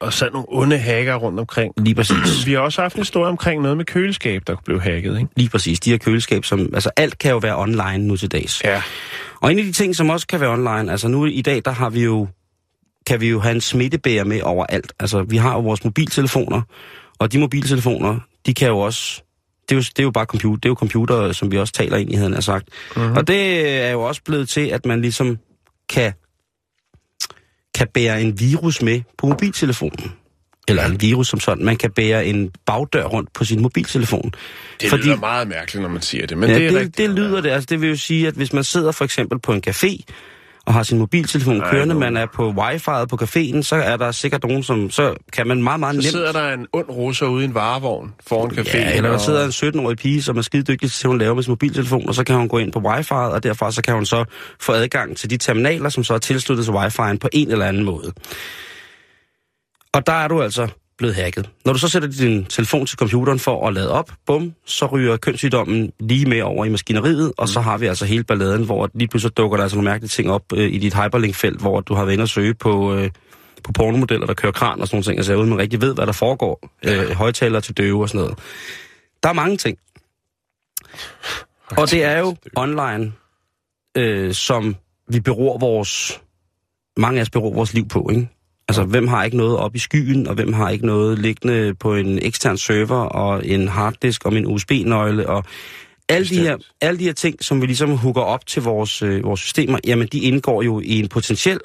og så nogle onde hacker rundt omkring. lige præcis, Vi har også haft en historie omkring noget med køleskab, der blev hacket, ikke? lige præcis, de her køleskab, som... Altså, alt kan jo være online nu til dags. Ja. Og en af de ting, som også kan være online, altså nu i dag, der har vi jo... Kan vi jo have en smittebærer med overalt. Altså, vi har jo vores mobiltelefoner, og de mobiltelefoner, de kan jo også... Det er jo, det er jo bare computer, det er jo computer, som vi også taler ind i, havde han sagt. Mm-hmm. Og det er jo også blevet til, at man ligesom kan, kan bære en virus med på mobiltelefonen. Eller en virus som sådan. Man kan bære en bagdør rundt på sin mobiltelefon. Det Fordi... lyder meget mærkeligt, når man siger det, men ja, det er det, rigtigt. det lyder det. Altså, det vil jo sige, at hvis man sidder for eksempel på en café, og har sin mobiltelefon kørende, man er på wifi'et på caféen, så er der sikkert nogen, som... Så kan man meget, meget Så nemt... sidder der en ond russer ude i en varevogn foran caféen. Ja, eller der og- sidder en 17-årig pige, som er skide dygtig til, at hun laver med sin mobiltelefon, og så kan hun gå ind på wifi'et, og derfra så kan hun så få adgang til de terminaler, som så er tilsluttet til wifi'en på en eller anden måde. Og der er du altså blevet hacket. Når du så sætter din telefon til computeren for at lade op, bum, så ryger kønssygdommen lige med over i maskineriet, og så har vi altså hele balladen, hvor lige pludselig dukker der altså nogle mærkelige ting op øh, i dit hyperlink-felt, hvor du har været inde og søge på, øh, på pornomodeller, der kører kran og sådan nogle ting, altså uden man rigtig ved, hvad der foregår. Øh, højtalere til døve og sådan noget. Der er mange ting. Og det er jo online, øh, som vi beror vores, mange af os beror vores liv på, ikke? Altså, hvem har ikke noget op i skyen, og hvem har ikke noget liggende på en ekstern server, og en harddisk, og en USB-nøgle, og alle de, her, Bestemt. alle de her ting, som vi ligesom hooker op til vores, øh, vores systemer, jamen, de indgår jo i en potentiel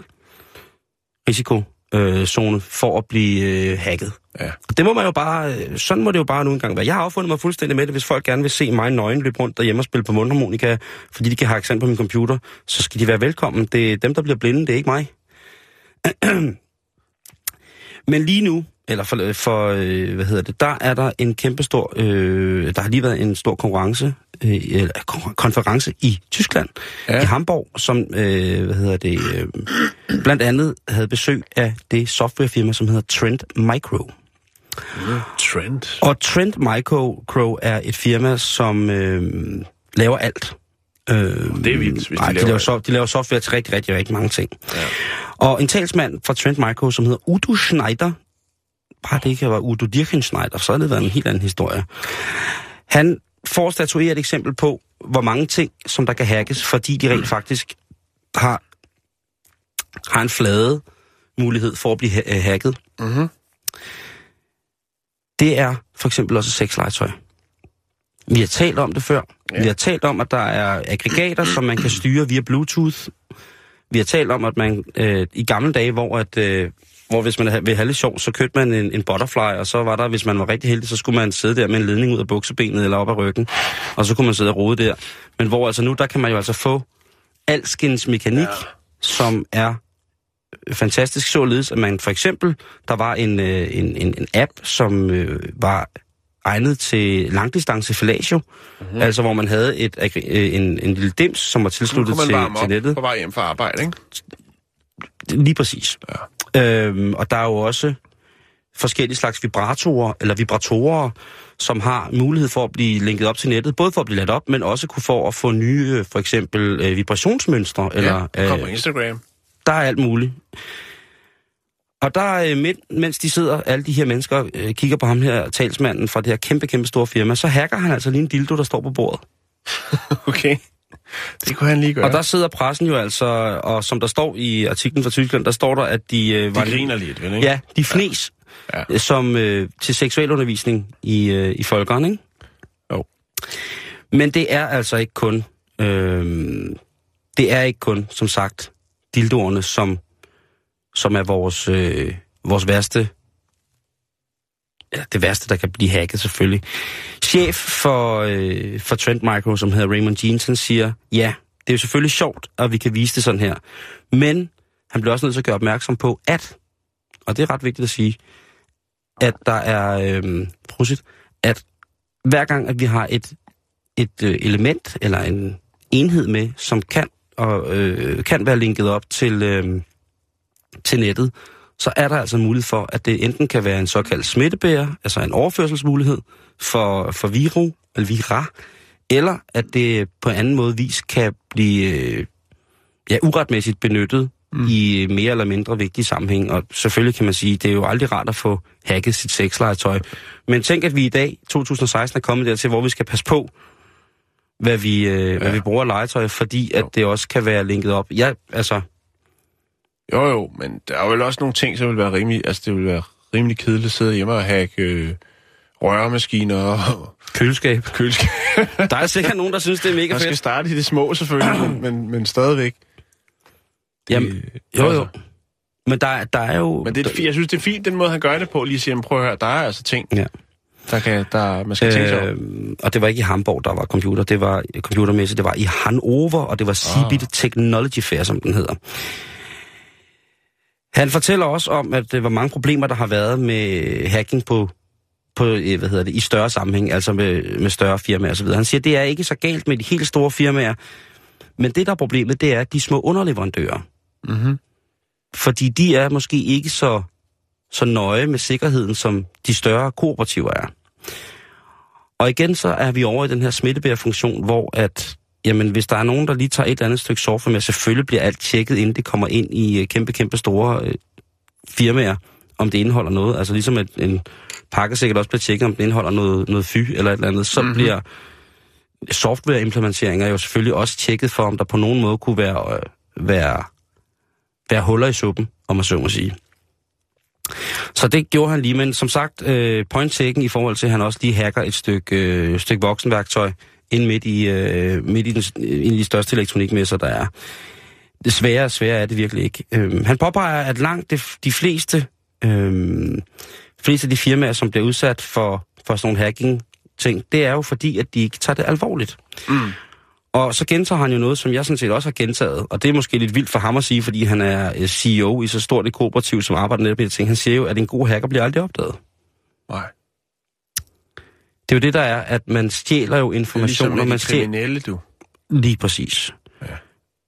risikozone øh, for at blive øh, hacket. Ja. Og det må man jo bare, øh, sådan må det jo bare nu engang være. Jeg har affundet mig fuldstændig med det, hvis folk gerne vil se mig nøgen løbe rundt derhjemme og spille på mundharmonika, fordi de kan have accent på min computer, så skal de være velkommen. Det er dem, der bliver blinde, det er ikke mig. (clears throat) Men lige nu, eller for, for øh, hvad hedder det, der er der en kæmpestor, øh, der har lige været en stor konkurrence, øh, eller kon- konference i Tyskland, Ja. i Hamburg, som, øh, hvad hedder det, øh, blandt andet havde besøg af det softwarefirma, som hedder Trend Micro. Trend. Og Trend Micro er et firma, som øh, laver alt. Øh, Det er vildt, hvis de nej, de, laver laver alt. so, de laver software til rigtig, rigtig, rigtig mange ting. Ja. Og en talsmand fra Trend Micro, som hedder Udo Schneider, bare det ikke var Udo Dirkenschneider, så havde det været en helt anden historie. Han får statueret et eksempel på, hvor mange ting, som der kan hackes, fordi de rent faktisk har, har en flade mulighed for at blive ha- øh, hacket. Mhm. Det er for eksempel også sexlegetøj. Vi har talt om det før. Ja. Vi har talt om, at der er aggregater, som man kan styre via Bluetooth. Vi har talt om, at man øh, i gamle dage, hvor at, øh, hvor hvis man ville have lidt sjov, så købte man en, en butterfly, og så var der, hvis man var rigtig heldig, så skulle man sidde der med en ledning ud af buksebenet eller op ad ryggen, og så kunne man sidde og rode der. Men hvor altså nu, der kan man jo altså få alskens mekanik, ja. som er fantastisk således, at man for eksempel, der var en, øh, en, en, en app, som øh, var egnet til langdistance fellatio, Mhm. mm-hmm. altså hvor man havde et, øh, en, en lille dims, som var tilsluttet til, til nettet. på vej hjem fra arbejde, ikke? Lige præcis. Ja. Øhm, og der er jo også forskellige slags vibratorer, eller vibratorer, som har mulighed for at blive linket op til nettet, både for at blive ladt op, men også kunne for at få nye, for eksempel øh, vibrationsmønstre, eller ja, på øh, Instagram. der er alt muligt. Og der, øh, men, mens de sidder, alle de her mennesker, øh, kigger på ham her, talsmanden fra det her kæmpe, kæmpe store firma, så hacker han altså lige en dildo, der står på bordet. (laughs) Okay. Det kunne han lige gøre. Og der sidder pressen jo altså, og som der står i artiklen fra Tyskland, der står der, at de... Øh, de griner lidt, vel, ikke? Ja, de fnes Ja. ja. som øh, til seksualundervisning i, øh, i folkeren, ikke? Jo. Men det er altså ikke kun, øh, det er ikke kun, som sagt, dildoerne, som, som er vores, øh, vores værste, ja, det værste, der kan blive hacket selvfølgelig. Chef for, øh, for Trend Micro, som hedder Raymond Jeanson, siger, ja, det er jo selvfølgelig sjovt, at vi kan vise det sådan her. Men han bliver også nødt til at gøre opmærksom på, at, og det er ret vigtigt at sige, at der er, øh, prosit, at hver gang, at vi har et, et øh, element eller en enhed med, som kan, og, øh, kan være linket op til, øh, til nettet, så er der altså mulighed for, at det enten kan være en såkaldt smittebærer, altså en overførselsmulighed for, for viru, eller vira, eller at det på anden måde vis kan blive øh, ja, uretmæssigt benyttet mm. i mere eller mindre vigtige sammenhæng. Og selvfølgelig kan man sige, det er jo aldrig rart at få hacket sit sexlegetøj. Men tænk, at vi i dag, 2016, er kommet dertil, hvor vi skal passe på, hvad vi, øh, ja. hvad vi bruger legetøj, fordi at det også kan være linket op. Ja, altså, Jo, jo, men der er vel også nogle ting, som vil være rimelig... Altså, det vil være rimelig kedeligt at sidde hjemme og hacke øh, røremaskiner og køleskab. køleskab. Der er sikkert nogen, der synes, det er mega Man skal fedt. starte i det små, selvfølgelig, men, men, men stadigvæk. Det, Jamen, Jo, jo. Men der, der er jo... Men det er, jeg synes, det er fint, den måde, han gør det på. Lige siger, prøv at høre, der er altså ting, Ja. der kan, der, man skal tænke sig om. Øh, og det var ikke i Hamburg, der var computer. Det var computermæssigt. Det var i Hannover, og det var Cebit Technology Fair, som den hedder. Han fortæller også om, at det var mange problemer, der har været med hacking på, på øh, hvad hedder det, i større sammenhæng, altså med, med større firmaer osv. Han siger, at det er ikke så galt med de helt store firmaer, men det, der er problemet, det er de små underleverandører. Mm-hmm. Fordi de er måske ikke så, så nøje med sikkerheden, som de større kooperativer er. Og igen så er vi over i den her smittebærfunktion, hvor at, jamen, hvis der er nogen, der lige tager et eller andet stykke software med, selvfølgelig bliver alt tjekket, inden det kommer ind i øh, kæmpe, kæmpe store øh, firmaer, om det indeholder noget. Altså ligesom at en pakke sikkert også bliver tjekket, om den indeholder noget, noget fy eller et eller andet. Så mm-hmm. bliver softwareimplementeringer jo selvfølgelig også tjekket for, om der på nogen måde kunne være, øh, være, være huller i suppen, om man så må sige. Så det gjorde han lige, men som sagt, øh, point taken i forhold til, at han også lige hacker et stykke, øh, stykke voksenværktøj ind midt i, øh, midt i, den, ind i de største elektronikmesser, der er. Det svære, er det virkelig ikke. Øh, han påpeger, at langt de, de fleste, øh, fleste af de firmaer, som bliver udsat for, for sådan nogle hacking ting, det er jo fordi, at de ikke tager det alvorligt. Mm. Og så gentager han jo noget, som jeg sådan set også har gentaget, og det er måske lidt vildt for ham at sige, fordi han er øh, CEO i så stort et kooperativ, som arbejder netop med ting. Han siger jo, at en god hacker bliver aldrig opdaget. Nej. Det er jo det, der er, at man stjæler jo information, ligesom når man stjæler... kriminelle, du. Lige præcis.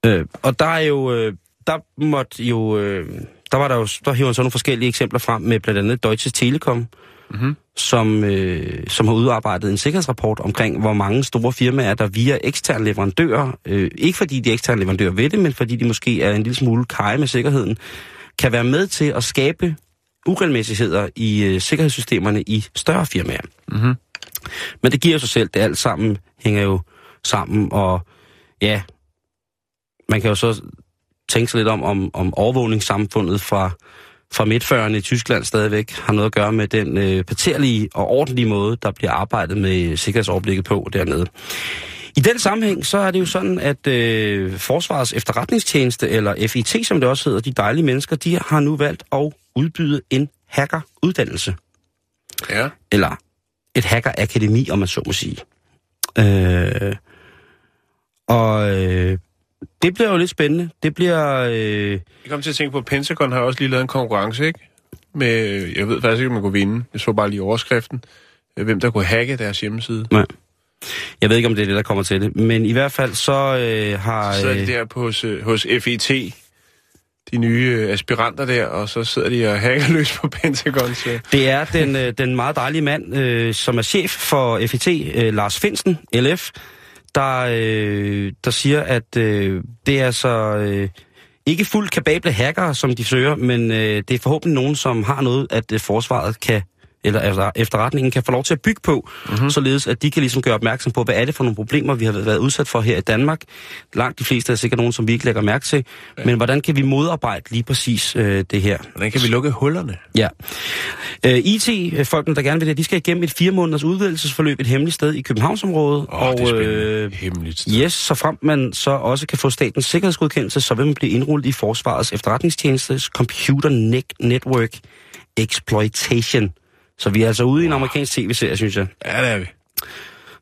Ja. Øh, og der er jo... Øh, der måtte jo... Øh, der var der jo... Der hiver så nogle forskellige eksempler frem med blandt andet Deutsche Telekom, Mm-hmm. som, øh, som har udarbejdet en sikkerhedsrapport omkring, hvor mange store firmaer, der via eksterne leverandører, øh, ikke fordi de eksterne leverandører ved det, men fordi de måske er en lille smule kaj med sikkerheden, kan være med til at skabe uregelmæssigheder i øh, sikkerhedssystemerne i større firmaer. Mm-hmm. Men det giver sig selv, det alt sammen hænger jo sammen, og ja, man kan jo så tænke sig lidt om, om, om overvågningssamfundet fra, fra midtførerne i Tyskland stadigvæk har noget at gøre med den øh, paterlige og ordentlige måde, der bliver arbejdet med sikkerhedsoverblikket på dernede. I den sammenhæng, så er det jo sådan, at øh, Forsvarets efterretningstjeneste, eller FIT, som det også hedder, de dejlige mennesker, de har nu valgt at udbyde en hackeruddannelse. Ja. Eller et hackerakademi, om man så må sige. Øh, og øh, det bliver jo lidt spændende. Det bliver... Øh, Jeg kom til at tænke på, at Pentagon har også lige lavet en konkurrence, ikke? Med, jeg ved faktisk ikke, om man kunne vinde. Jeg så bare lige overskriften. øh, Hvem der kunne hacke deres hjemmeside. nej. Jeg ved ikke, om det er det, der kommer til det. Men i hvert fald så øh, har... Så sidder de Øh, der på, hos, øh, hos FET, de nye øh, aspiranter der, og så sidder de og hænger (laughs) løs på Pentagon. Så. det er den, øh, den meget dejlige mand, øh, som er chef for FET, øh, Lars Finsen, LF, der, øh, der siger, at øh, det er så... Øh, ikke fuldt kapable hackere, som de søger, men øh, det er forhåbentlig nogen, som har noget, at øh, forsvaret kan eller efter- efterretningen kan få lov til at bygge på, mm-hmm. således at de kan ligesom gøre opmærksom på, hvad er det for nogle problemer, vi har været udsat for her i Danmark. Langt de fleste er sikkert nogen, som vi ikke lægger mærke til, ja. men hvordan kan vi modarbejde lige præcis øh, det her? Hvordan kan vi lukke hullerne? Ja. Øh, IT-folkene, der gerne vil det, de skal igennem et fire måneders udvidelsesforløb et hemmeligt sted i Københavnsområdet. Oh, det er øh, Hemmeligt. sted. Yes, så frem man så også kan få statens sikkerhedsgodkendelse, så vil man blive indrullet i Forsvarets efterretningstjenestes Computer Ne- Network Exploitation. Så vi er altså ude i en amerikansk tv-serie, synes jeg. Ja, det er vi.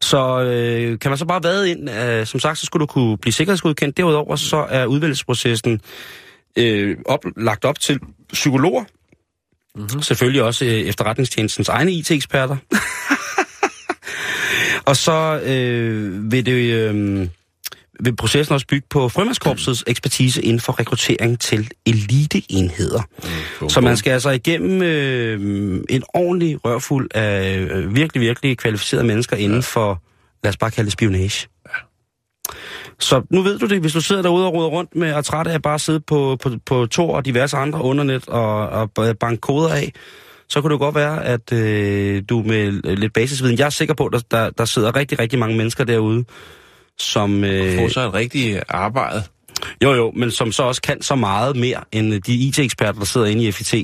Så øh, kan man så bare vade ind. Øh, som sagt, så skulle du kunne blive sikkerhedsgodkendt. Derudover så er udvælgelsesprocessen øh, op, lagt op til psykologer. Mm-hmm. Selvfølgelig også øh, efterretningstjenestens egne IT-eksperter. (laughs) Og så øh, vil det... Øh, vil processen også bygge på Frømandskorpsets ekspertise inden for rekruttering til eliteenheder. Mm, så man skal altså igennem øh, en ordentlig rørfuld af øh, virkelig, virkelig kvalificerede mennesker inden ja. for, lad os bare kalde det spionage. Ja. Så nu ved du det, hvis du sidder derude og roder rundt med at trætte af at bare sidde på, på, på Tor og diverse andre undernet og, og banke koder af, så kunne det godt være, at øh, du med lidt basisviden, jeg er sikker på, at der, der, der sidder rigtig, rigtig mange mennesker derude, som... Øh, Få sig et rigtigt arbejde. jo, jo, men som så også kan så meget mere end de IT-eksperter, der sidder inde i FIT.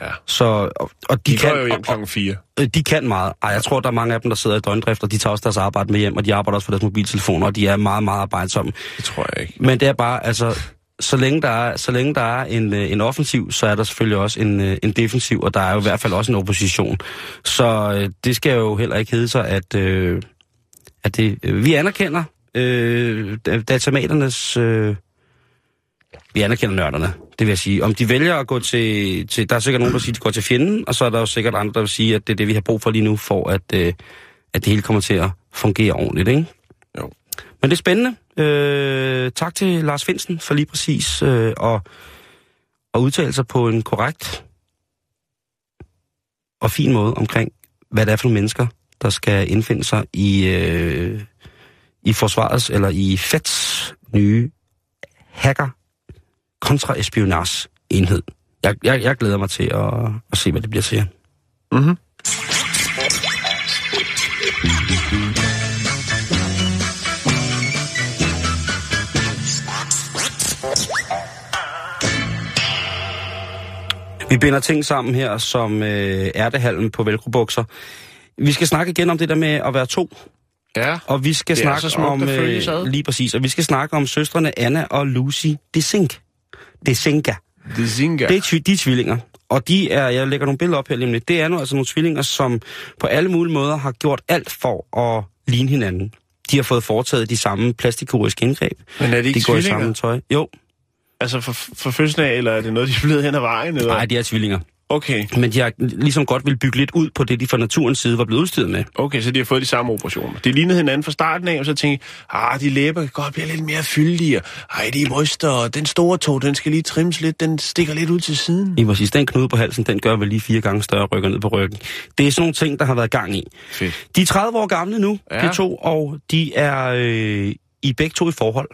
Ja. Så, og, og de, De kan, jo hjem klokken 4. og, de kan meget. Ej, jeg tror, der er mange af dem, der sidder i døgndrift, og de tager også deres arbejde med hjem, og de arbejder også for deres mobiltelefoner, og de er meget, meget arbejdsomme. Det tror jeg ikke. Men det er bare, altså, så længe der er, så længe der er en, øh, en offensiv, så er der selvfølgelig også en, øh, en defensiv, og der er jo i hvert fald også en opposition. Så øh, det skal jo heller ikke hedde sig, at, øh, at det, øh, vi anerkender øh, da- datamaternes... Øh, vi anerkender nørderne, det vil jeg sige. Om de vælger at gå til, til... Der er sikkert nogen, der siger, at de går til fjenden, og så er der jo sikkert andre, der vil sige, at det er det, vi har brug for lige nu, for at, øh, at det hele kommer til at fungere ordentligt, ikke? Jo. Men det er spændende. Øh, tak til Lars Finsen for lige præcis øh, at, at udtale sig på en korrekt og fin måde omkring, hvad det er for nogle mennesker, der skal indfinde sig i, øh, i forsvarets eller i FEDs nye hacker kontraespionage enhed. Jeg, jeg, jeg glæder mig til at, at se, hvad det bliver til. Mm-hmm. Vi binder ting sammen her, som øh, ærtehalmen på velcro-bukser. Vi skal snakke igen om det der med at være to. Ja. Og vi skal snakke så smukt om... ad. lige præcis. Og vi skal snakke om søstrene Anna og Lucy Desink. Desinka. Det Zinga. Det er tvi- de er tvillinger. Og de er, jeg lægger nogle billeder op her lige lidt, det er nu altså nogle tvillinger, som på alle mulige måder har gjort alt for at ligne hinanden. De har fået foretaget de samme plastikkirurgiske indgreb. Men er det ikke de går i tvillinger? samme tøj. Jo, Altså for, for fødslen af, eller er det noget, de er blevet hen ad vejen? Eller? nej, de er tvillinger. Okay. Men de har ligesom godt vil bygge lidt ud på det, de fra naturens side var blevet udstyret med. Okay, så de har fået de samme operationer. De lignede hinanden fra starten af, og så tænkte ah, de læber kan godt blive lidt mere fyldige. Ej, de bryster, og den store tog, den skal lige trimmes lidt, den stikker lidt ud til siden. Lige præcis. Den knude på halsen, den gør vel lige fire gange større rykker ned på ryggen. Det er sådan nogle ting, der har været gang i. Fedt. De er 30 år gamle nu, ja. de to, og de er øh, i begge to i forhold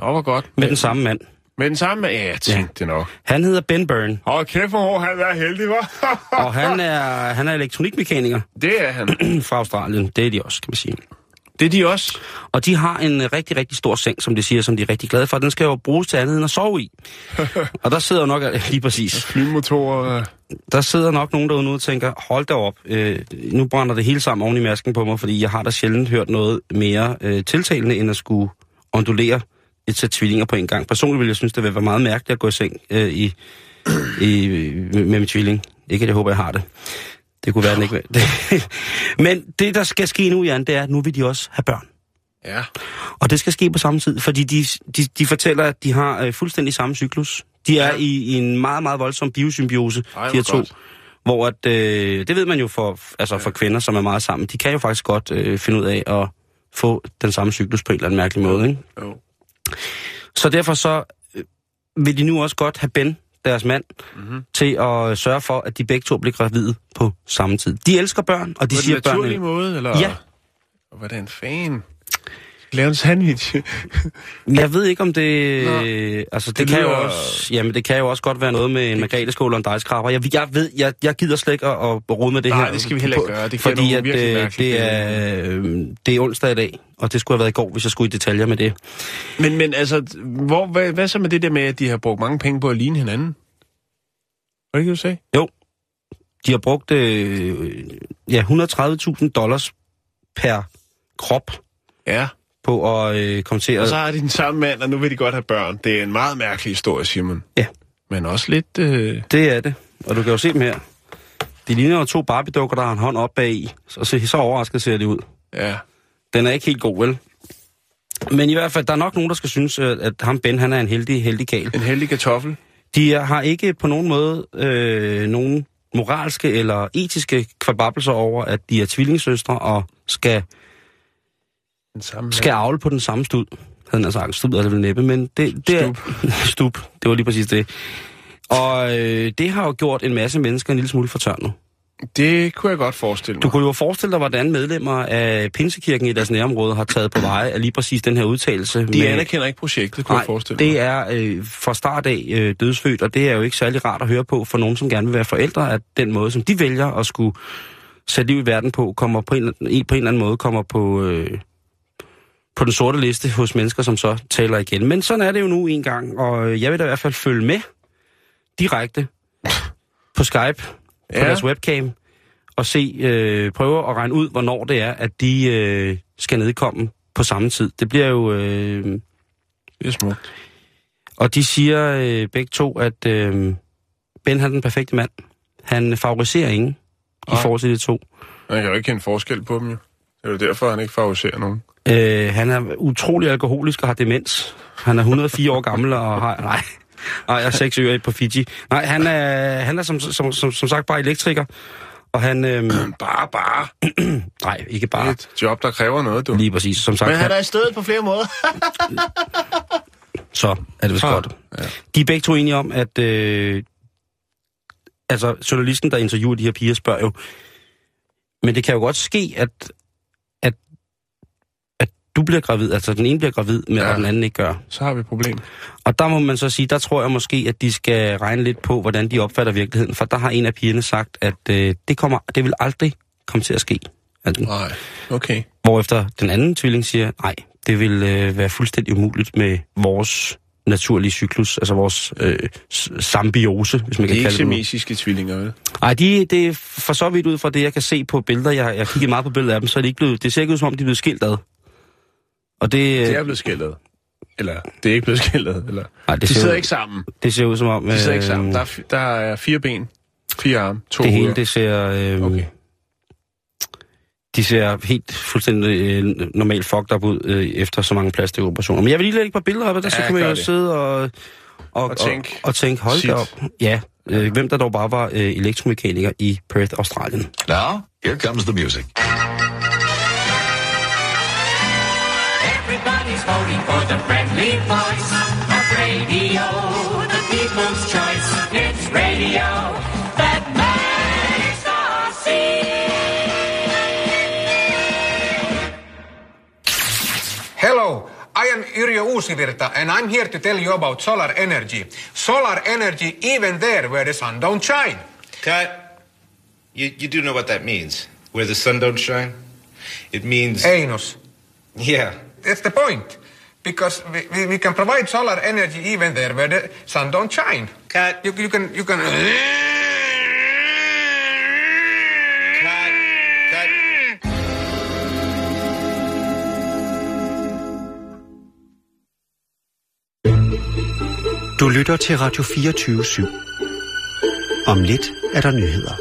Nå, hvor godt. med den samme mand. Med den samme? Ja, jeg tænkte det nok. Han hedder Ben Byrne, Hold kæft, hvor han er heldig, var. (laughs) og han er, han er elektronikmekaniker det er han. (clears throat) fra Australien. Det er de også, kan man sige. Det er de også. Og de har en øh, rigtig, rigtig stor seng, som de siger, som de er rigtig glade for. Den skal jo bruges til andet end at sove i. (laughs) og der sidder nok, lige præcis, Flymotorer. der sidder nok nogen derude og tænker, hold da op, øh, nu brænder det hele sammen oven i masken på mig, fordi jeg har da sjældent hørt noget mere øh, tiltalende, end at skulle ondulere et sæt tvillinger på en gang. Personligt ville jeg synes, det ville være meget mærkeligt at gå i seng øh, i, i, med min tvilling. Ikke at jeg håber, jeg har det. Det kunne være, den ikke det. (laughs) Men det, der skal ske nu, Jan, det er, at nu vil de også have børn. Ja. Og det skal ske på samme tid, fordi de, de, de fortæller, at de har øh, fuldstændig samme cyklus. De er i, i en meget, meget voldsom biosymbiose, Ej, de her to. godt. Hvor at, øh, det ved man jo for, altså for kvinder, som er meget sammen. De kan jo faktisk godt øh, finde ud af at få den samme cyklus på en eller anden mærkelig måde. Ikke? Jo. Så derfor så øh, vil de nu også godt have Ben, deres mand, Mhm. mm-hmm. til at sørge for, at de begge to bliver gravide på samme tid. De elsker børn, og de På siger den naturlige børnene... måde, eller? Ja. Hvordan fan? Lave en sandwich. (laughs) Jeg ved ikke, om det... Nå. altså, det, Det kan jo også... Jamen, det kan jo også godt være noget med en margreteskål og en dejskraber. Jeg, jeg ved, jeg, jeg gider slet ikke at, at rode med det Nej, her. det skal vi heller ikke gøre. Det fordi at, øh, det, er, øh, det er onsdag i dag, og det skulle have været i går, hvis jeg skulle i detaljer med det. Men, men altså, hvor, hvad, hvad så med det der med, at de har brugt mange penge på at ligne hinanden? Var det ikke, du sagde? Jo, de har brugt øh, ja, 130.000 dollars per krop Ja. På at øh, komme til Og at... så har de den samme mand, og nu vil de godt have børn. Det er en meget mærkelig historie, Simon. Ja. Men også lidt... Øh... Det er det, og du kan jo se dem her. De ligner jo to Barbie-dukker, der har en hånd op bag i. Så, så, så overrasket ser det ud. Ja. Den er ikke helt god, vel? Men i hvert fald, der er nok nogen, der skal synes, at at ham Ben, han er en heldig, heldig kal. En heldig kartoffel. De har ikke på nogen måde øh, nogen moralske eller etiske kvababelser over, at de er tvillingssøstre og skal, Den samme skal avle på den samme stud. Havde han sagt, stud er det vel næppe, men det, det er... (laughs) Stup. Det var lige præcis det. Og øh, det har jo gjort en masse mennesker en lille smule fortørnet. Det kunne jeg godt forestille mig. Du kunne jo forestille dig, hvordan medlemmer af Pinsekirken i deres nærområde har taget på veje af lige præcis den her udtalelse. De med- anerkender ikke projektet, kunne jeg Nej, forestille mig. det er øh, fra start af øh, dødsfødt, og det er jo ikke særlig rart at høre på for nogen, som gerne vil være forældre, at den måde, som de vælger at skulle sætte liv i verden på, kommer på en, en- på en eller anden måde kommer på, øh, på den sorte liste hos mennesker, som så taler igen. Men sådan er det jo nu en gang, og øh, jeg vil da i hvert fald følge med direkte på Skype, på Ja. deres webcam, og se, øh, prøve at regne ud, hvornår det er, at de øh, skal nedkomme på samme tid. Det bliver jo... Øh, Det er smukt. og de siger øh, begge to, at øh, Ben har den perfekte mand. Han favoriserer ingen i Nej. forhold til de to. Man kan jo ikke kende forskel på dem, jo. Det er jo derfor, han ikke favoriserer nogen. Øh, han er utrolig alkoholisk og har demens. Han er 104 år gammel og har... Nej, nej, jeg er seks ører på Fiji. Nej, han er, han er som, som, som, som sagt bare elektriker. Og han... Øh, (clears throat) Bare, bare. (clears throat) nej, ikke Det bare. et job, der kræver noget, du. Lige præcis. Som sagt, Men han er i stedet på flere måder. så er det vist godt. De er begge to enige om, at... Øh, altså, journalisten, der interviewer de her piger, spørger jo... Men det kan jo godt ske, at du bliver gravid, altså den ene bliver gravid, men Ja. ja. den anden ikke gør. Så har vi et problem. Og der må man så sige, der tror jeg måske, at de skal regne lidt på, hvordan de opfatter virkeligheden. For der har en af pigerne sagt, at øh, det, kommer, det vil aldrig komme til at ske. Altså, Nej, okay. hvorefter den anden tvilling siger, nej, det vil øh, være fuldstændig umuligt med vores naturlige cyklus, altså vores øh, s- sambiose, hvis man Det kan er ikke kalde det. semesiske tvillinger, vel? Nej, de, det er for så vidt ud fra det, jeg kan se på billeder. Jeg, jeg kigger meget på billeder af dem, så er de ikke blevet, det ser ikke ud som om, de er blevet skilt ad. Og det, Det øh, er blevet skældet. Eller, det er ikke blevet skældet. Eller. nej, det, De ser sidder ud, ikke sammen. det ser ud som om... De sidder ikke øh, sammen. Der er, der er fire ben, fire arme, to det hele, det ser... Øh, Okay. De ser helt fuldstændig øh, normalt fucked up ud øh, efter så mange plastikoperationer. Men jeg vil lige lægge et par billeder op af det, så Ja, kan man jo det. sidde og, og, Og tænke, og, og tænke hold shit. da op. Ja, øh, hvem der dog bare var øh, elektromekaniker i Perth, Australien. Now, here comes the music. Voting for the friendly voice of radio, the people's choice. It's radio that makes us see. Hello, I am Yrjö Uusivirta and I'm here to tell you about solar energy. Solar energy even there where the sun don't shine. Cut. You, you do know what that means. Where the sun don't shine? It means. Anus. Yeah. That's the point. Because we, we, we can provide solar energy even there where the sun don't shine. Cut. You, you can you can Cut. Cut. Du lytter til Radio 24 /7. Om lidt er der nyheder.